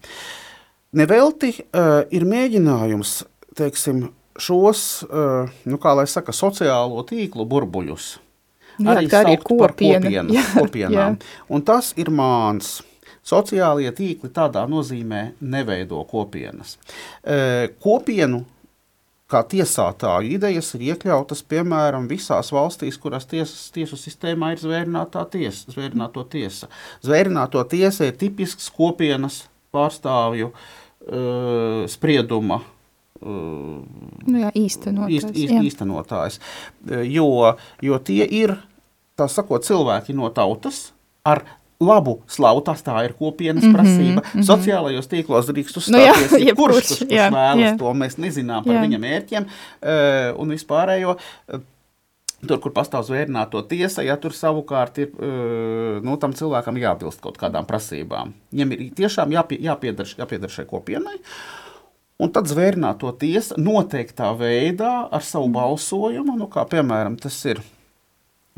D: Nevelti uh, ir mēģinājums, teiksim, šos, uh, nu, saka, sociālo tīklu burbuļus.
B: Jā, arī, arī kopiena.
D: kopienu, jā, kopienām. Jā. Un tas ir māns. Sociālie tīkli tādā nozīmē neveido kopienas. E, kopienu kā tiesātāju idejas ir iekļautas piemēram visās valstīs, kurās tiesas, tiesu sistēmā ir zvērinātā tiesa, zvērināto tiesa. Zvērināto tiesa ir tipisks kopienas pārstāvju uh, sprieduma
B: Uh, nu jā, īstenotājs. Īst,
D: īst, jā. īstenotājs. Jo, jo tie ir, tā sakot, cilvēki no tautas ar labu slavu, tas tā ir kopienas mm -hmm, prasība. Mm -hmm. Sociālajos tīklos drīkst uzstāties, nu, jā, kurš, kurš, kurš jā, vēlas jā. to, mēs nezinām par jā. viņa mērķiem uh, un vispārējo. Uh, Tur, kur pastāv zvērnāto tiesa, ja tur savukārt ir uh, nu, tam cilvēkam jāatbilst kaut kādām prasībām. Viņam ir tiešām jāpie, jāpiedar, jāpiedar šai kopienai. Un tad zvērnāto tiesa noteiktā veidā ar savu balsojumu, nu, kā piemēram tas ir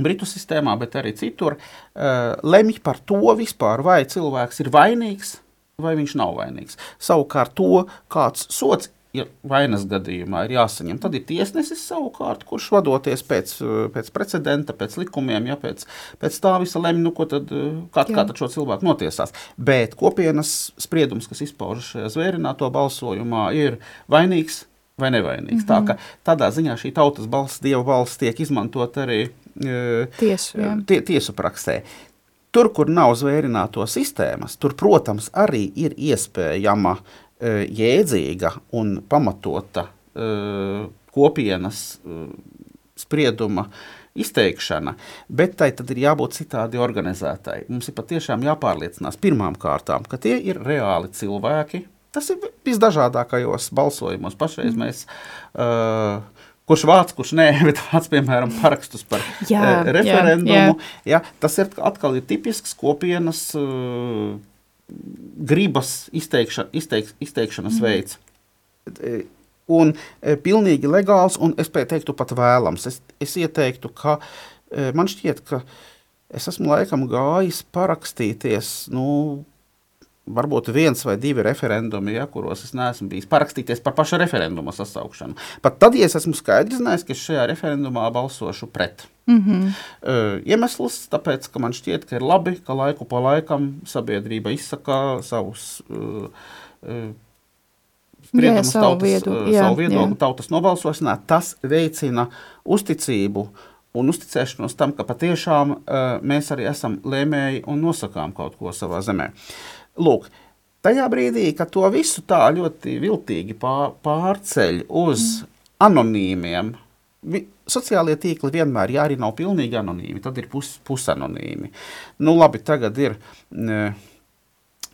D: Britu sistēmā, bet arī citur, uh, lemj par to vispār, vai cilvēks ir vainīgs vai viņš nav vainīgs. Savukārt to, kāds sots ja vainas gadījumā ir jāsaņem. Tad ir tiesnesis savukārt, kurš vadoties pēc, eh, pēc precedenta, pēc likumiem, ja pēc, pēc tā visa lemj, nu, tad, eh, kā, kā tad šo cilvēku notiesās. Bet kopienas spriedums, kas izpaužas šajā zvērināto balsojumā, ir vainīgs vai nevainīgs. Mm -hmm. Tā ka tādā ziņā šī tautas balss, dieva balss tiek izmantot arī
B: tiesu,
D: tie, tiesu praksē. Tur, kur nav zvērināto sistēmas, tur, protams, arī ir iespējama jēdzīga un pamatota kopienas sprieduma izteikšana, bet tai tad ir jābūt citādi organizētai. Mums ir patiešām jāpārliecinās pirmām kārtām, ka tie ir reāli cilvēki. Tas ir visdažādākajos balsojumos. Pašreiz mēs uh, kurš vāc, kurš nē, bet vāc, piemēram, parakstus par jā, uh, referendumu. Jā, jā. Jā, tas ir atkal ir tipisks kopienas uh, gribas izteikša, izteik, izteikšanas mm. veids. Eh, un e, pilnīgi legāls, un es teiktu pat vēlams. Es, es ieteiktu, ka e, man šķiet, ka es esmu laikam gājis parakstīties, nu, varbūt viens vai divi referendumi, ja, kuros es neesmu bijis parakstīties par pašu referenduma sasaukšanu. Pat tad, ja es esmu skaidrs zinājis, ka šajā referendumā balsošu pret. Mm -hmm. uh, iemesls tāpēc, ka man šķiet, ka ir labi, ka laiku pa laikam sabiedrība izsaka savus uh, uh, spriedumus, jā, savu,
B: tautas, viedu,
D: uh, jā, savu viedokli tautas nobalsošanā. Tas veicina uzticību un uzticēšanos tam, ka patiešām uh, mēs arī esam lēmēji un nosakām kaut ko savā zemē. Uh, Lūk, tajā brīdī, kad to visu tā ļoti viltīgi pārceļ uz anonīmiem, sociālie tīkli vienmēr, ja arī nav pilnīgi anonīmi, tad ir pus, pusanonīmi. Nu, labi, tagad ir uh,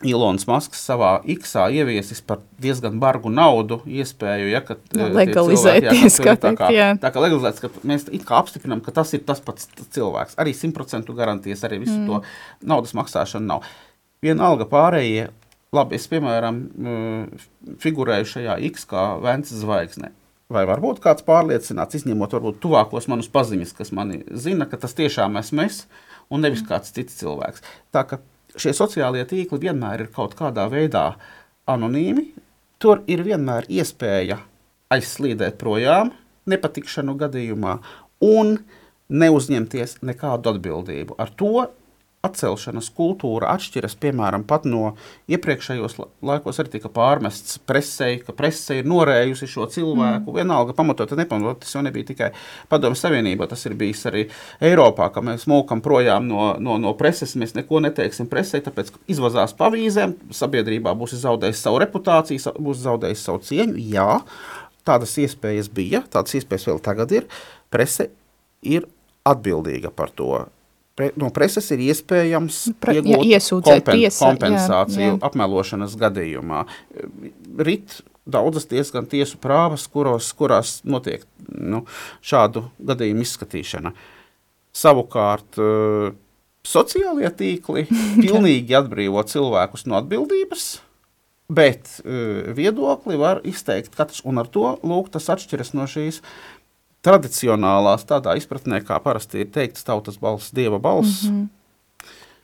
D: Ilons Masks savā X-ā ieviesis par diezgan bargu naudu iespēju, ja, ka
B: nu, legalizēties,
D: cilvēki, ja, ka tā kā, jā. tā kā legalizēts, ka mēs it kā apstiprinam, ka tas ir tas pats cilvēks. Arī 100% garantijas, arī visu mm. to naudas maksāšanu nav. Vienalga pārējie, labi, es piemēram figurēju šajā X kā Vences zvaigznē. Vai varbūt kāds pārliecināts, izņemot varbūt tuvākos manus paziņas, kas mani zina, ka tas tiešām esmu es un nevis kāds cits cilvēks. Tā ka šie sociālie tīkli vienmēr ir kaut kādā veidā anonīmi. Tur ir vienmēr iespēja aizslīdēt projām nepatikšanu gadījumā un neuzņemties nekādu atbildību. Ar to atcelšanas kultūra atšķiras piemēram pat no iepriekšējos laikos arī tika pārmests presē, ka presē ir norējusi šo cilvēku. Mm. Vienalga pamatot, nepamatot, tas jau nebija tikai padomju savienībā, tas ir bijis arī Eiropā, ka mēs mūkam projām no, no, no preses, mēs neko neteiksim presē, tāpēc izvazās pavīzēm, sabiedrībā būs zaudējis savu reputāciju, būs zaudējis savu cieņu. Jā, tādas iespējas bija, tādas iespējas vēl tagad ir. Prese ir atbildīga par to pre, no preses ir iespējams
B: Pra- jā,
D: iegūt
B: iesūdzēt tiesā, jā,
D: kompensāciju
B: jā.
D: apmelošanas gadījumā. Rit daudzas diezgan tiesu prāvas, kuros, kurās notiek nu, šādu gadījumu izskatīšana. Savukārt, eh, sociālie tīkli pilnīgi atbrīvo cilvēkus no atbildības, bet eh, viedokli var izteikt katrs, un ar to lūk, tas atšķiras no šīs tradicionālās, tādā izpratnē, kā parasti ir teikts, tautas balss, dieva balss. Mm -hmm.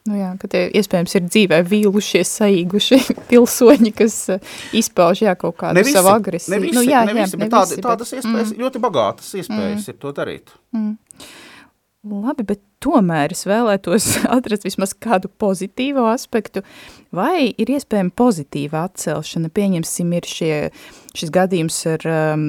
B: Nu jā, ka tie iespējams ir dzīvē vīlušies, saīguši pilsoņi, kas uh, izpauž jā, kaut kādu savu agresiju.
D: Ne visi,
B: nu, jā,
D: ne
B: jā,
D: visi,
B: ne
D: bet tādi,
B: visi,
D: tādas iespējas, mm. ļoti bagātas iespējas mm. ir to darīt.
B: Labi, bet tomēr es vēlētos atrast vismaz kādu pozitīvu aspektu, vai ir iespējama pozitīva atcelšana. Pieņemsim, ir šie, šis gadījums ar um,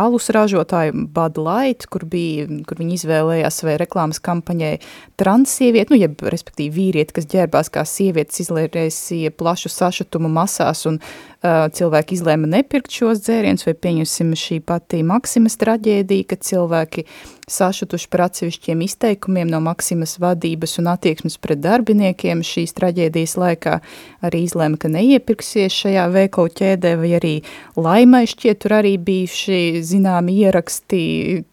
B: alus ražotāju Bud Light, kur, bija, kur viņi izvēlējās savai reklāmas kampaņai transsievieti, nu, jeb, respektīvi vīrieti, kas ģērbās kā sievietes, izlērēsīja plašu sašutumu masās un uh, cilvēki izlēma nepirkt šos dzērienus, vai pieņemsim šī pati Maksimas traģēdija, kad cilvēki sašutuši par atsevišķiem izteikumiem no Maksimas vadības un attieksmes pret darbiniekiem šīs traģēdijas laikā arī izlēma, ka neiepirksies šajā veikalu ķēdē, vai arī laimai šķiet, tur arī bijuši zināmi ieraksti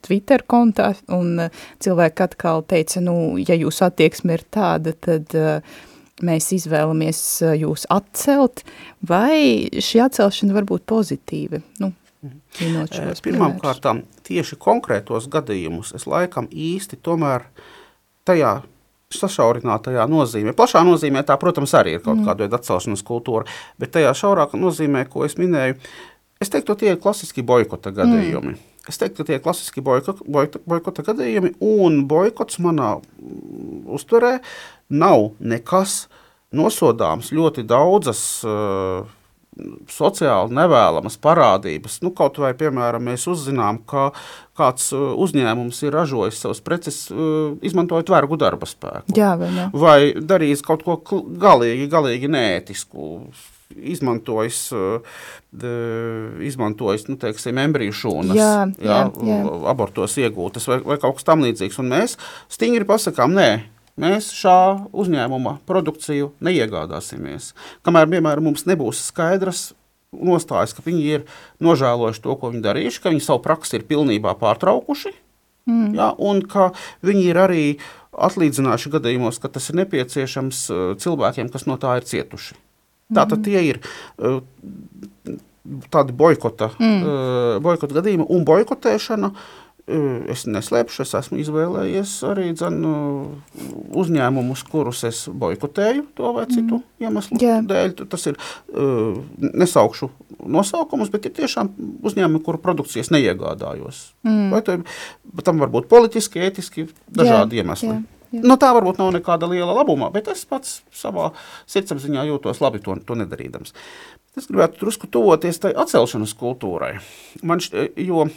B: Twitter kontā, un uh, cilvēki atkal teica, nu, ja jūsu attieksme ir tāda, tad uh, mēs izvēlamies uh, jūs atcelt, vai šī atcelšana var būt pozitīva? Nu,
D: Pirmām
B: piemērus.
D: kārtām tieši konkrētos gadījumus es laikam īsti tomēr tajā sašaurinātajā nozīmē. Plašā nozīmē tā, protams, arī ir kaut mm. kāda veida atcelšanas kultūra, bet tajā šaurākā nozīmē, ko es minēju, es teiktu, tie ir klasiski boikota gadījumi. Mm. Es teiktu, ka tie ir klasiski boiko, boiko, boikota gadījumi, un boikots manā mm, uztverē nav nekas nosodāms ļoti daudzas uh, sociāli nevēlamas parādības. Nu, kaut vai, piemēram, mēs uzzinām, ka kāds uh, uzņēmums ir ražojis savus preces, uh, izmantojot vergu darba spēku.
B: Jā, vai ne?
D: Vai darījis kaut ko galīgi, galīgi neētisku. Izmantojis, uh, izmantojis nu, teiksim, embriju šūnas,
B: Jā, jā, jā.
D: abortos iegūtas vai, vai kaut kas tamlīdzīgs. Un mēs stingri pasakām, nē, mēs šā uzņēmuma produkciju neiegādāsimies. Kamēr piemēram, mums nebūs skaidras nostājas, ka viņi ir nožēlojuši to, ko viņi darījuši, ka viņi savu praksi ir pilnībā pārtraukuši. Mm. Ja, un ka viņi ir arī atlīdzinājuši gadījumos, ka tas ir nepieciešams uh, cilvēkiem, kas no tā ir cietuši. Tātad tie ir uh, tādi boikota, mm. uh, boikota gadījumi un boikotēšana. uh, Es neslēpšu, es esmu izvēlējies arī dzen, uh, uzņēmumus, kurus es boikotēju to vai citu mm. iemeslu
B: Jā.
D: dēļ. Tas ir uh, nesaukšu nosaukumus, bet ir tiešām uzņēmumi, kuru produkcijas neiegādājos. Mm. Vai to, tam var būt politiski, ētiski, dažādi
B: Jā,
D: iemesli.
B: jā, jā.
D: No tā varbūt nav nekāda liela labuma, bet es pats savā sirdsapziņā jūtos labi to, to nedarīdams. Es gribētu drusku tuvoties tai atcelšanas kultūrai. Man šķ, jo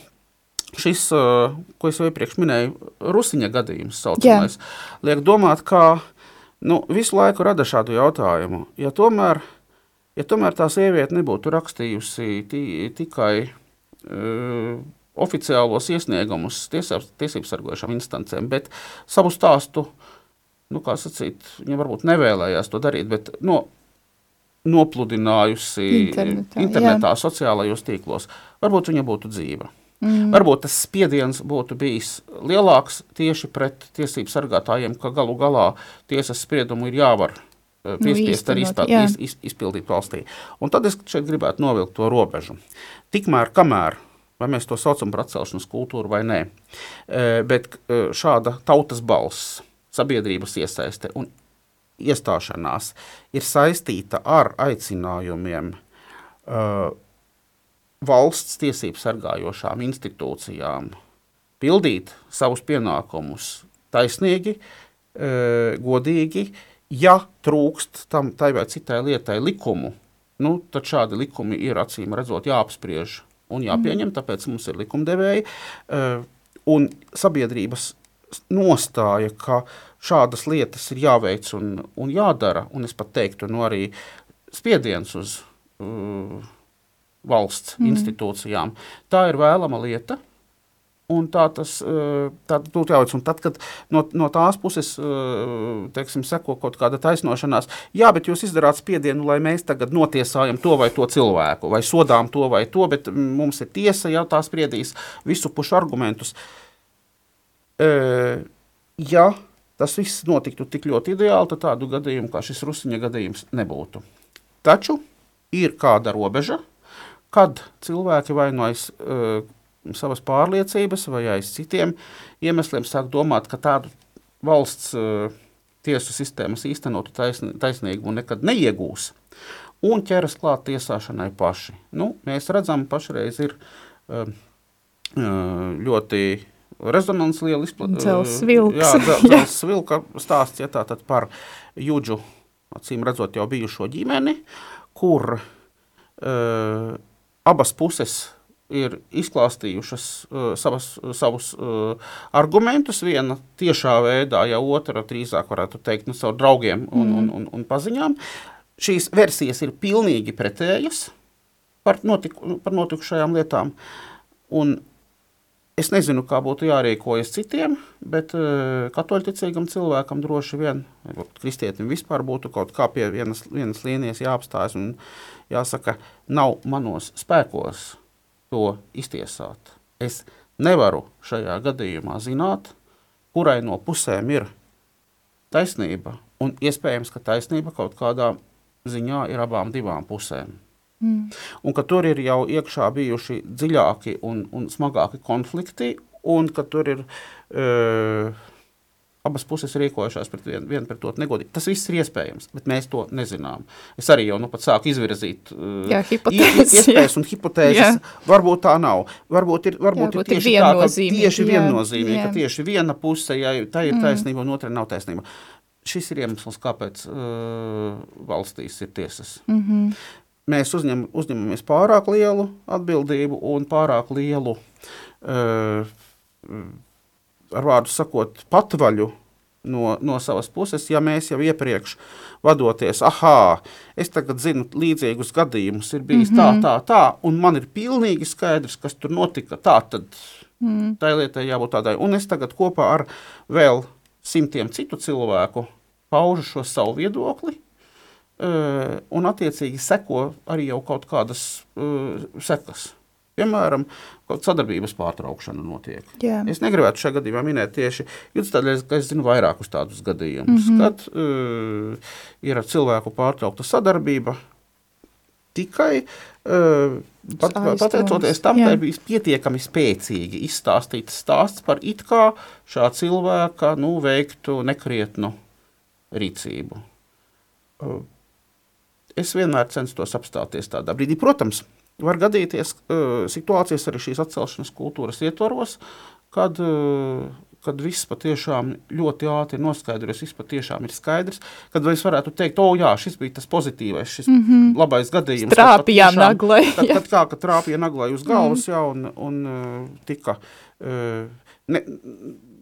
D: šis, ko es jau iepriekš minēju, Rusiņa gadījums, saucamais, liek domāt, ka nu, visu laiku rada šādu jautājumu. Ja tomēr, ja tomēr tā sieviete nebūtu rakstījusi ti, tikai uh, oficiālos iesniegumus tiesības sargojušām instancēm, bet savu stāstu, nu, kā sacīt, viņa varbūt nevēlējās to darīt, bet no, nopludinājusi
B: Internetā,
D: internetā sociālajos tīklos, varbūt viņa būtu dzīva. Mm. Varbūt tas spiediens būtu bijis lielāks tieši pret tiesību sargātājiem, ka galu galā tiesas spriedumu ir jāvar eh, piespiest arī
B: īstenot,
D: izpēl,
B: jā.
D: iz, iz, izpildīt valstī. Un tad es šeit gribētu novilkt to robežu. Tikmēr, kamēr, vai mēs to saucam par atcelšanas kultūru vai nē, eh, bet eh, šāda tautas balss, sabiedrības iesaiste un iestāšanās ir saistīta ar aicinājumiem uh, valsts tiesību sargājošām institūcijām pildīt savus pienākumus taisnīgi, e, godīgi. Ja trūkst tam tai vai citai lietai likumu, nu, tad šādi likumi ir acīm redzot jāapspriež un jāpieņem, tāpēc mums ir likumdevēji. E, un sabiedrības nostāja, ka šādas lietas ir jāveic un, un jādara, un es pat teiktu, nu arī spiediens uz uh, valsts mm. institūcijām. Tā ir vēlama lieta. Un tā tas būtu jāveic. Un tad, kad no, no tās puses eh, teiksim, seko kaut kāda taisnošanās, jā, bet jūs izdarāt spiedienu, lai mēs tagad notiesājam to vai to cilvēku, vai sodām to vai to, bet mums ir tiesa, jau tā spriedīs visu pušu argumentus. E, ja tas viss notiktu tik ļoti ideāli, tad tādu gadījumu kā šis Rusiņa gadījums nebūtu. Taču ir kāda robeža, kad cilvēki vainojas. E, savas pārliecības vai aiz citiem iemesliem sāk domāt, ka tādu valsts uh, tiesu sistēmas īstenotu taisn, taisnīgumu nekad neiegūs un ķeras klāt tiesāšanai paši. Nu, mēs redzam, pašreiz ir uh, ļoti rezonants liela izplatība.
B: Dzels vilks.
D: Jā, dzels vilka stāsts, ja tā tad par Juģu, acīm redzot jau bijušo ģimeni, kur uh, abas puses ir izklāstījušas uh, savas, savus uh, argumentus. Viena tiešā veidā, ja otra drīzāk varētu teikt no nu, saviem draugiem un, mm. un, un, un paziņām. Šīs versijas ir pilnīgi pretējas par, notiku, par notikušajām lietām. Un es nezinu, kā būtu jārīkojas citiem, bet uh, katoļticīgam cilvēkam droši vien, kristietim vispār būtu kaut kā pie vienas, vienas līnijas jāapstājas un jāsaka, nav manos spēkos to iztiesāt. Es nevaru šajā gadījumā zināt, kurai no pusēm ir taisnība. Un iespējams, ka taisnība kaut kādā ziņā ir abām divām pusēm. Mm. Un ka tur ir jau iekšā bijuši dziļāki un, un smagāki konflikti, un ka tur ir. Uh, abas puses rīkojušās pret vienu, vienu pret otru negodīgi. Tas viss ir iespējams, bet mēs to nezinām. Es arī jau nu pat sāku izvirzīt uh, jā, hipotēzes, iespējas un hipotēzes. Jā. Varbūt tā nav. Varbūt ir, varbūt jā, ir tieši tā, ka tieši viennozīmīgi, ka tieši viena puse, ja tā ir mm. taisnība un otra nav taisnība. Šis ir iemesls, kāpēc uh, valstīs ir tiesas. Mm -hmm. Mēs uzņem, uzņemamies pārāk lielu atbildību un pārāk lielu uh, ar vārdu sakot, patvaļu no, no savas puses, ja mēs jau iepriekš vadoties, ah, es tagad zinu līdzīgus gadījumus, ir bijis mm -hmm. tā, tā, tā, un man ir pilnīgi skaidrs, kas tur notika. Tā tad mm. tai lietai jābūt tādai. Un es tagad kopā ar vēl simtiem citu cilvēku paužu šo savu viedokli. Uh, un, attiecīgi, seko arī jau kaut kādas uh, sekas. Piemēram, sadarbības pārtraukšana notiek. Jā. Es negribētu šajā gadījumā minēt tieši jūtas tādēļ, ka es zinu vairākus tādus gadījumus, mm -hmm. kad uh, ir ar cilvēku pārtraukta sadarbība tikai uh, pat, pateicoties tam, ka bijis pietiekami spēcīgi izstāstīts stāsts par it kā šā cilvēka nu, veiktu nekrietnu rīcību. Uh, es vienmēr censtos apstāties tādā brīdī. Protams, var gadīties uh, situācijas arī šīs atcelšanas kultūras ietvaros, kad, uh, kad viss patiešām ļoti ātri ir noskaidrots, viss patiešām ir skaidrs, kad es varētu teikt, o jā, šis bija tas pozitīvais, šis mm -hmm. labais gadījums.
B: Trāpījām naglai.
D: Kad, kad, kā, kad trāpīja naglai uz galvas, mm -hmm. jā, un, un uh, tika ne,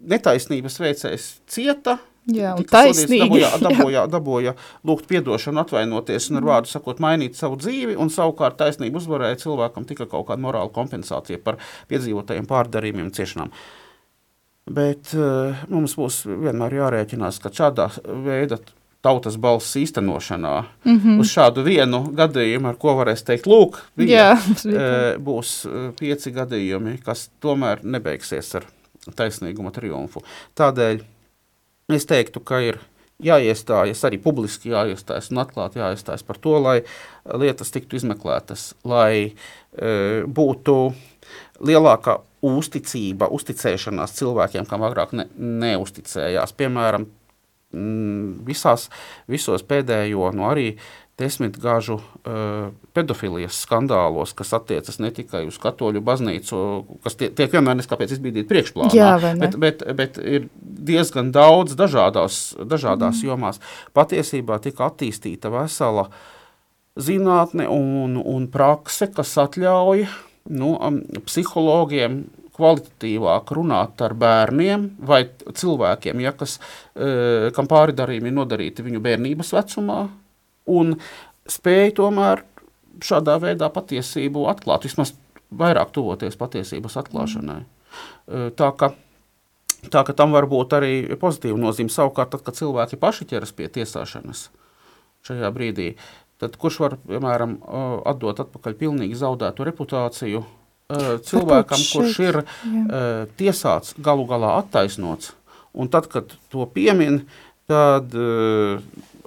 D: netaisnības veicējs cieta,
B: Jā, un taisnīgi.
D: Dabūja, dabūja, dabūja lūgt piedošanu, atvainoties un ar mm. vārdu sakot mainīt savu dzīvi, un savukārt taisnība uzvarēja cilvēkam tika kaut kāda morāla kompensācija par piedzīvotajiem pārdarījumiem ciešanām. Bet uh, mums būs vienmēr jārēķinās, ka šādā veida tautas balss īstenošanā mm -hmm. uz šādu vienu gadījumu, ar ko varēs teikt, lūk, bija, Jā, uh, būs pieci gadījumi, kas tomēr nebeigsies ar taisnīguma triumfu. Tādēļ Es teiktu, ka ir jāiestājas, arī publiski jāiestājas un atklāti jāiestājas par to, lai lietas tiktu izmeklētas, lai e, būtu lielāka uzticība, uzticēšanās cilvēkiem, kam agrāk ne, neusticējās. Piemēram, visās, visos pēdējo, nu arī desmitgažu uh, pedofilijas skandālos, kas attiecas ne tikai uz katoļu baznīcu, kas tie, tiek vienmēr neskāpēc izbīdīt priekšplānā, Jā, bet, bet, bet ir diezgan daudz dažādās, dažādās mm. jomās. Patiesībā tika attīstīta vesela zinātne un, un prakse, kas atļauj nu, um, psihologiem kvalitatīvāk runāt ar bērniem vai cilvēkiem, ja, kas, uh, kam pāri darījumi ir nodarīti viņu bērnības vecumā, un spēja tomēr šādā veidā patiesību atklāt, vismaz vairāk tuvoties patiesības atklāšanai. Mm. Tā ka Tā ka tam var būt arī pozitīva nozīme. Savukārt, tad, kad cilvēki paši ķeras pie tiesāšanas šajā brīdī, tad kurš var, piemēram, atdot atpakaļ pilnīgi zaudētu reputāciju cilvēkam, kurš ir jā. tiesāts, galu galā attaisnots, un tad, kad to piemin, tad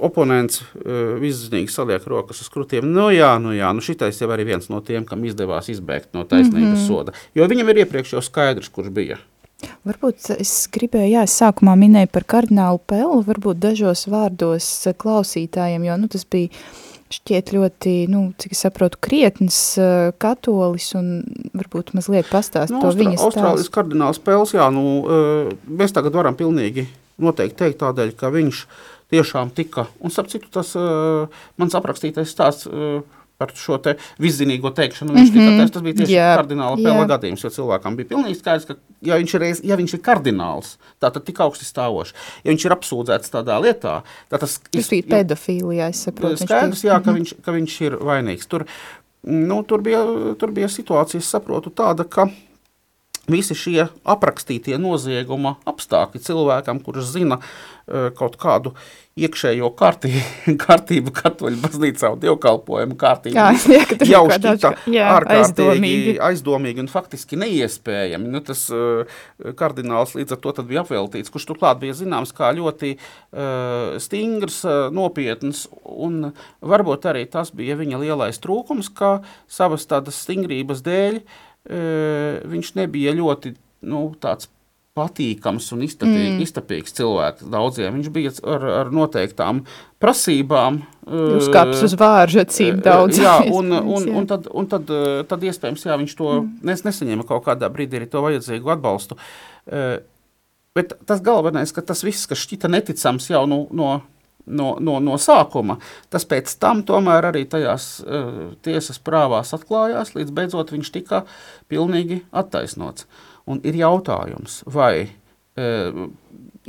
D: oponents uh, viszinīgi saliek rokas uz krutiem. Nu jā, nu jā, nu šitais jau arī viens no tiem, kam izdevās izbēgt no taisnības mm -hmm. soda. Jo viņam ir iepriekš jau skaidrs, kurš bija.
B: Varbūt es gribēju, jā, es sākumā minēju par kardinālu Pelu, varbūt dažos vārdos klausītājiem, jo nu, tas bija šķiet ļoti, nu, cik es saprotu, krietns uh, katolis un varbūt mazliet pastāst
D: nu,
B: to viņa stāstu.
D: Austrālijas kardināls Pels, jā, nu, uh, mēs tagad varam pilnīgi noteikti teikt tādēļ, ka viņš tiešām tika, un starp citu tas uh, mans aprakstītais stāsts uh, par šo te viszinīgo teikšanu. Viņš mm -hmm. tika, tas bija tieši yeah. kardināla pēla gadījums, jo cilvēkam bija pilnīgi skaidrs, ka ja viņš ir, ja viņš ir kardināls, tātad tik augsti stāvošs, ja viņš ir apsūdzēts tādā lietā, tad tas
B: ir... Tas bija pedofīlijā, es saprotu.
D: Skaidrs, jā, ka viņš, ka viņš ir vainīgs. Tur, nu, tur, bija, tur bija situācija, es saprotu, tāda, ka visi šie aprakstītie nozieguma apstākļi cilvēkam, kurš zina uh, kaut kādu iekšējo kārtību, kārtību katoļu baznīcā un dievkalpojumu kārtību. Jā, jā, jau šķita ārkārtīgi aizdomīgi. un faktiski neiespējami. Nu, tas uh, kardināls līdz ar to tad bija apveltīts, kurš turklāt bija zināms kā ļoti uh, stingrs, uh, nopietns un varbūt arī tas bija viņa lielais trūkums, ka savas tādas stingrības dēļ uh, viņš nebija ļoti nu, tāds patīkams un iztapīgs, mm. iztapīgs cilvēks daudziem. Viņš bija ar, ar noteiktām prasībām.
B: Uzkāpis uh, uz vāržu acīm daudz.
D: Jā, un, un, un, tad, un tad, tad iespējams, jā, viņš to mm. nes, nesaņēma kaut kādā brīdī arī to vajadzīgu atbalstu. Bet tas galvenais, ka tas viss, kas šķita neticams jau nu, no, no, no, no sākuma, tas pēc tam tomēr arī tajās uh, tiesas prāvās atklājās, līdz beidzot viņš tika pilnīgi attaisnots. Uh, Un ir jautājums, vai e,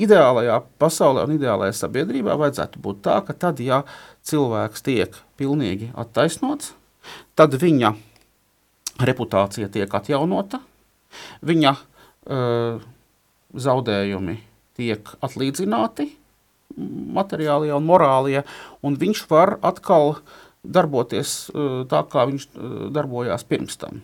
D: ideālajā pasaulē un ideālajā sabiedrībā vajadzētu būt tā, ka tad, ja cilvēks tiek pilnīgi attaisnots, tad viņa reputācija tiek atjaunota, viņa e, zaudējumi tiek atlīdzināti materiālie un morālie, un viņš var atkal darboties e, tā, kā viņš e, darbojās pirms tam.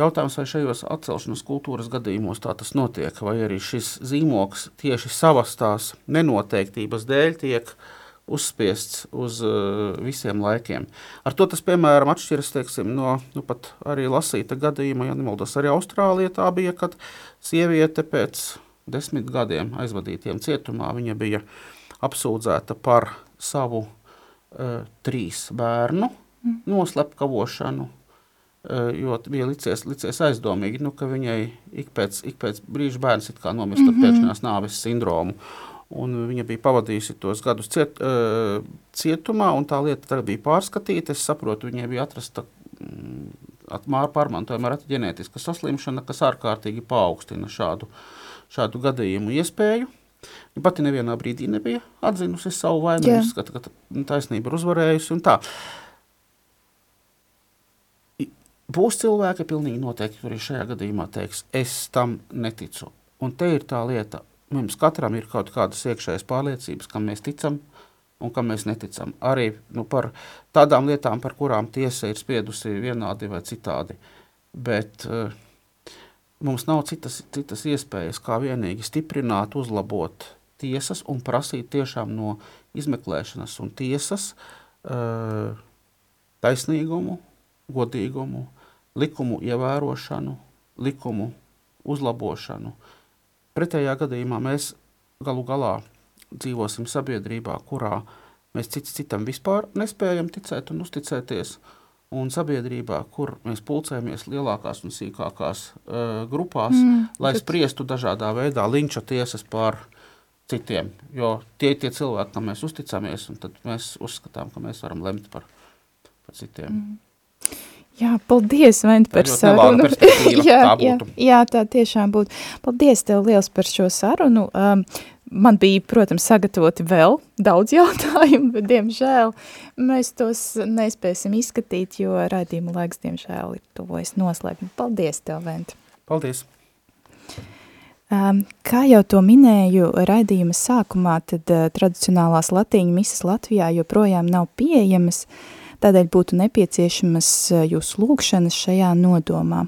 D: Jautājums, vai šajos atcelšanas kultūras gadījumos tā tas notiek, vai arī šis zīmoks tieši savas tās nenoteiktības dēļ tiek uzspiests uz uh, visiem laikiem. Ar to tas, piemēram, atšķiras teiksim, no nu, arī lasīta gadījuma, ja nemaldos, arī Austrālijā tā bija, kad sieviete pēc desmit gadiem aizvadītiem cietumā, viņa bija apsūdzēta par savu uh, trīs bērnu mm. noslepkavošanu, Eh, jo bija licies, licies aizdomīgi, nu, ka viņai ik pēc, ik pēc brīža bērns nomirst ar mm -hmm. pēkšņās nāves sindromu. Un viņa bija pavadījusi tos gadus ciet, uh, cietumā, un tā lieta tagad bija pārskatīta. Es saprotu, viņai bija atrasta mm, pārmantojama ar ģenētiska saslimšana, kas ārkārtīgi paaugstina šādu, šādu gadījumu iespēju. Viņa pati nevienā brīdī nebija atzinusi savu vainu, uzskata, ka taisnība ir uzvarējusi un tā. Būs cilvēki, pilnīgi noteikti, kuri šajā gadījumā teiks, es tam neticu. Un te ir tā lieta, mums katram ir kaut kādas iekšējas pārliecības, kam mēs ticam un kam mēs neticam. Arī nu, par tādām lietām, par kurām tiesa ir spriedusi vienādi vai citādi. Bet uh, mums nav citas, citas iespējas, kā vienīgi stiprināt, uzlabot tiesas un prasīt tiešām no izmeklēšanas un tiesas uh, taisnīgumu, godīgumu, likumu ievērošanu, likumu uzlabošanu. Pretējā gadījumā mēs galu galā dzīvosim sabiedrībā, kurā mēs cits citam vispār nespējam ticēt un uzticēties, un sabiedrībā, kur mēs pulcējamies lielākās un sīkākās uh, grupās, mm, lai bet... spriestu dažādā veidā linča tiesas par citiem. Jo tie ir tie cilvēki, kam mēs uzticamies, un tad mēs uzskatām, ka mēs varam lemt par, par citiem. Mm.
B: Jā, paldies, Vent, par sarunu. jā, jā, jā, tā tiešām būtu. Paldies tev liels par šo sarunu. Um, man bija, protams, sagatavoti vēl daudz jautājumu, bet, diemžēl, mēs tos nespēsim izskatīt, jo raidījuma laiks, diemžēl, ir tuvojas noslēgumu. Paldies tev, Vent.
D: Paldies!
B: Um, kā jau to minēju raidījuma sākumā, tad uh, tradicionālās latīņu misas Latvijā joprojām nav pieejamas, tādēļ būtu nepieciešamas uh, jūsu lūkšanas šajā nodomā.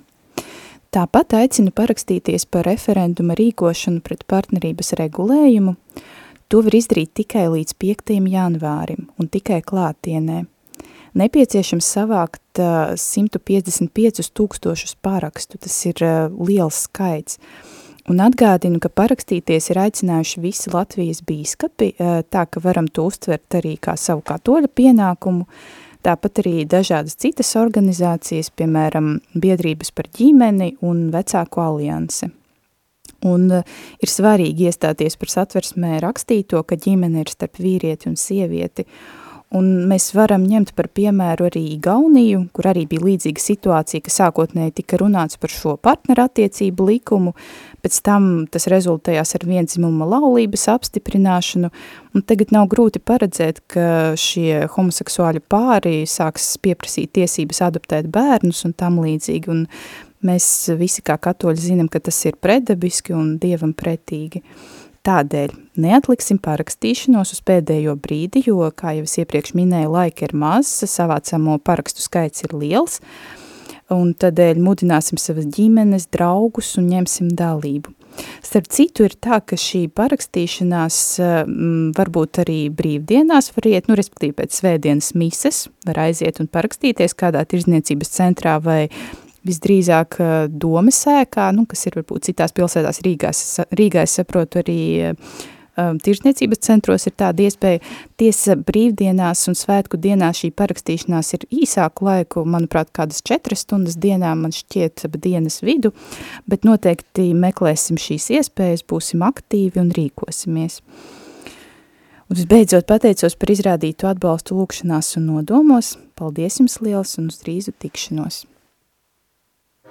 B: Tāpat aicinu parakstīties par referenduma rīkošanu pret partnerības regulējumu. To var izdarīt tikai līdz 5. janvārim un tikai klātienē. Nepieciešams savākt uh, 155 tūkstošus parakstu, tas ir uh, liels skaits. Un atgādinu, ka parakstīties ir aicinājuši visi Latvijas bīskapi, tā ka varam to uztvert arī kā savu katoļa pienākumu, tāpat arī dažādas citas organizācijas, piemēram, biedrības par ģimeni un vecāku alianse. Un ir svarīgi iestāties par satversmē rakstīto, ka ģimene ir starp vīrieti un sievieti, Un mēs varam ņemt par piemēru arī Igauniju, kur arī bija līdzīga situācija, ka sākotnēji tika runāts par šo partneru attiecību likumu, pēc tam tas rezultējās ar vienzimuma laulības apstiprināšanu, un tagad nav grūti paredzēt, ka šie homoseksuāļu pāri sāks pieprasīt tiesības adoptēt bērnus un tam līdzīgi, un mēs visi kā katoļi zinām, ka tas ir predabiski un dievam pretīgi. Tādēļ neatliksim parakstīšanos uz pēdējo brīdi, jo, kā jau es iepriekš minēju, laika ir maz, savācamo parakstu skaits ir liels, un tādēļ mudināsim savas ģimenes, draugus un ņemsim dalību. Starp citu ir tā, ka šī parakstīšanās m, varbūt arī brīvdienās var iet, nu, respektīvi pēc svētdienas mises, var aiziet un parakstīties kādā tirzniecības centrā vai visdrīzāk domas sēkā, nu, kas ir varbūt citās pilsētās Rīgās, Rīgā es saprotu arī um, tirsniecības centros ir tāda iespēja. Tiesa brīvdienās un svētku dienās šī parakstīšanās ir īsāku laiku, manuprāt, kādas četras stundas dienā, man šķiet dienas vidu, bet noteikti meklēsim šīs iespējas, būsim aktīvi un rīkosimies. Un visbeidzot pateicos par izrādītu atbalstu lūkšanās un nodomos. Paldies jums liels un uz drīzu tikšanos!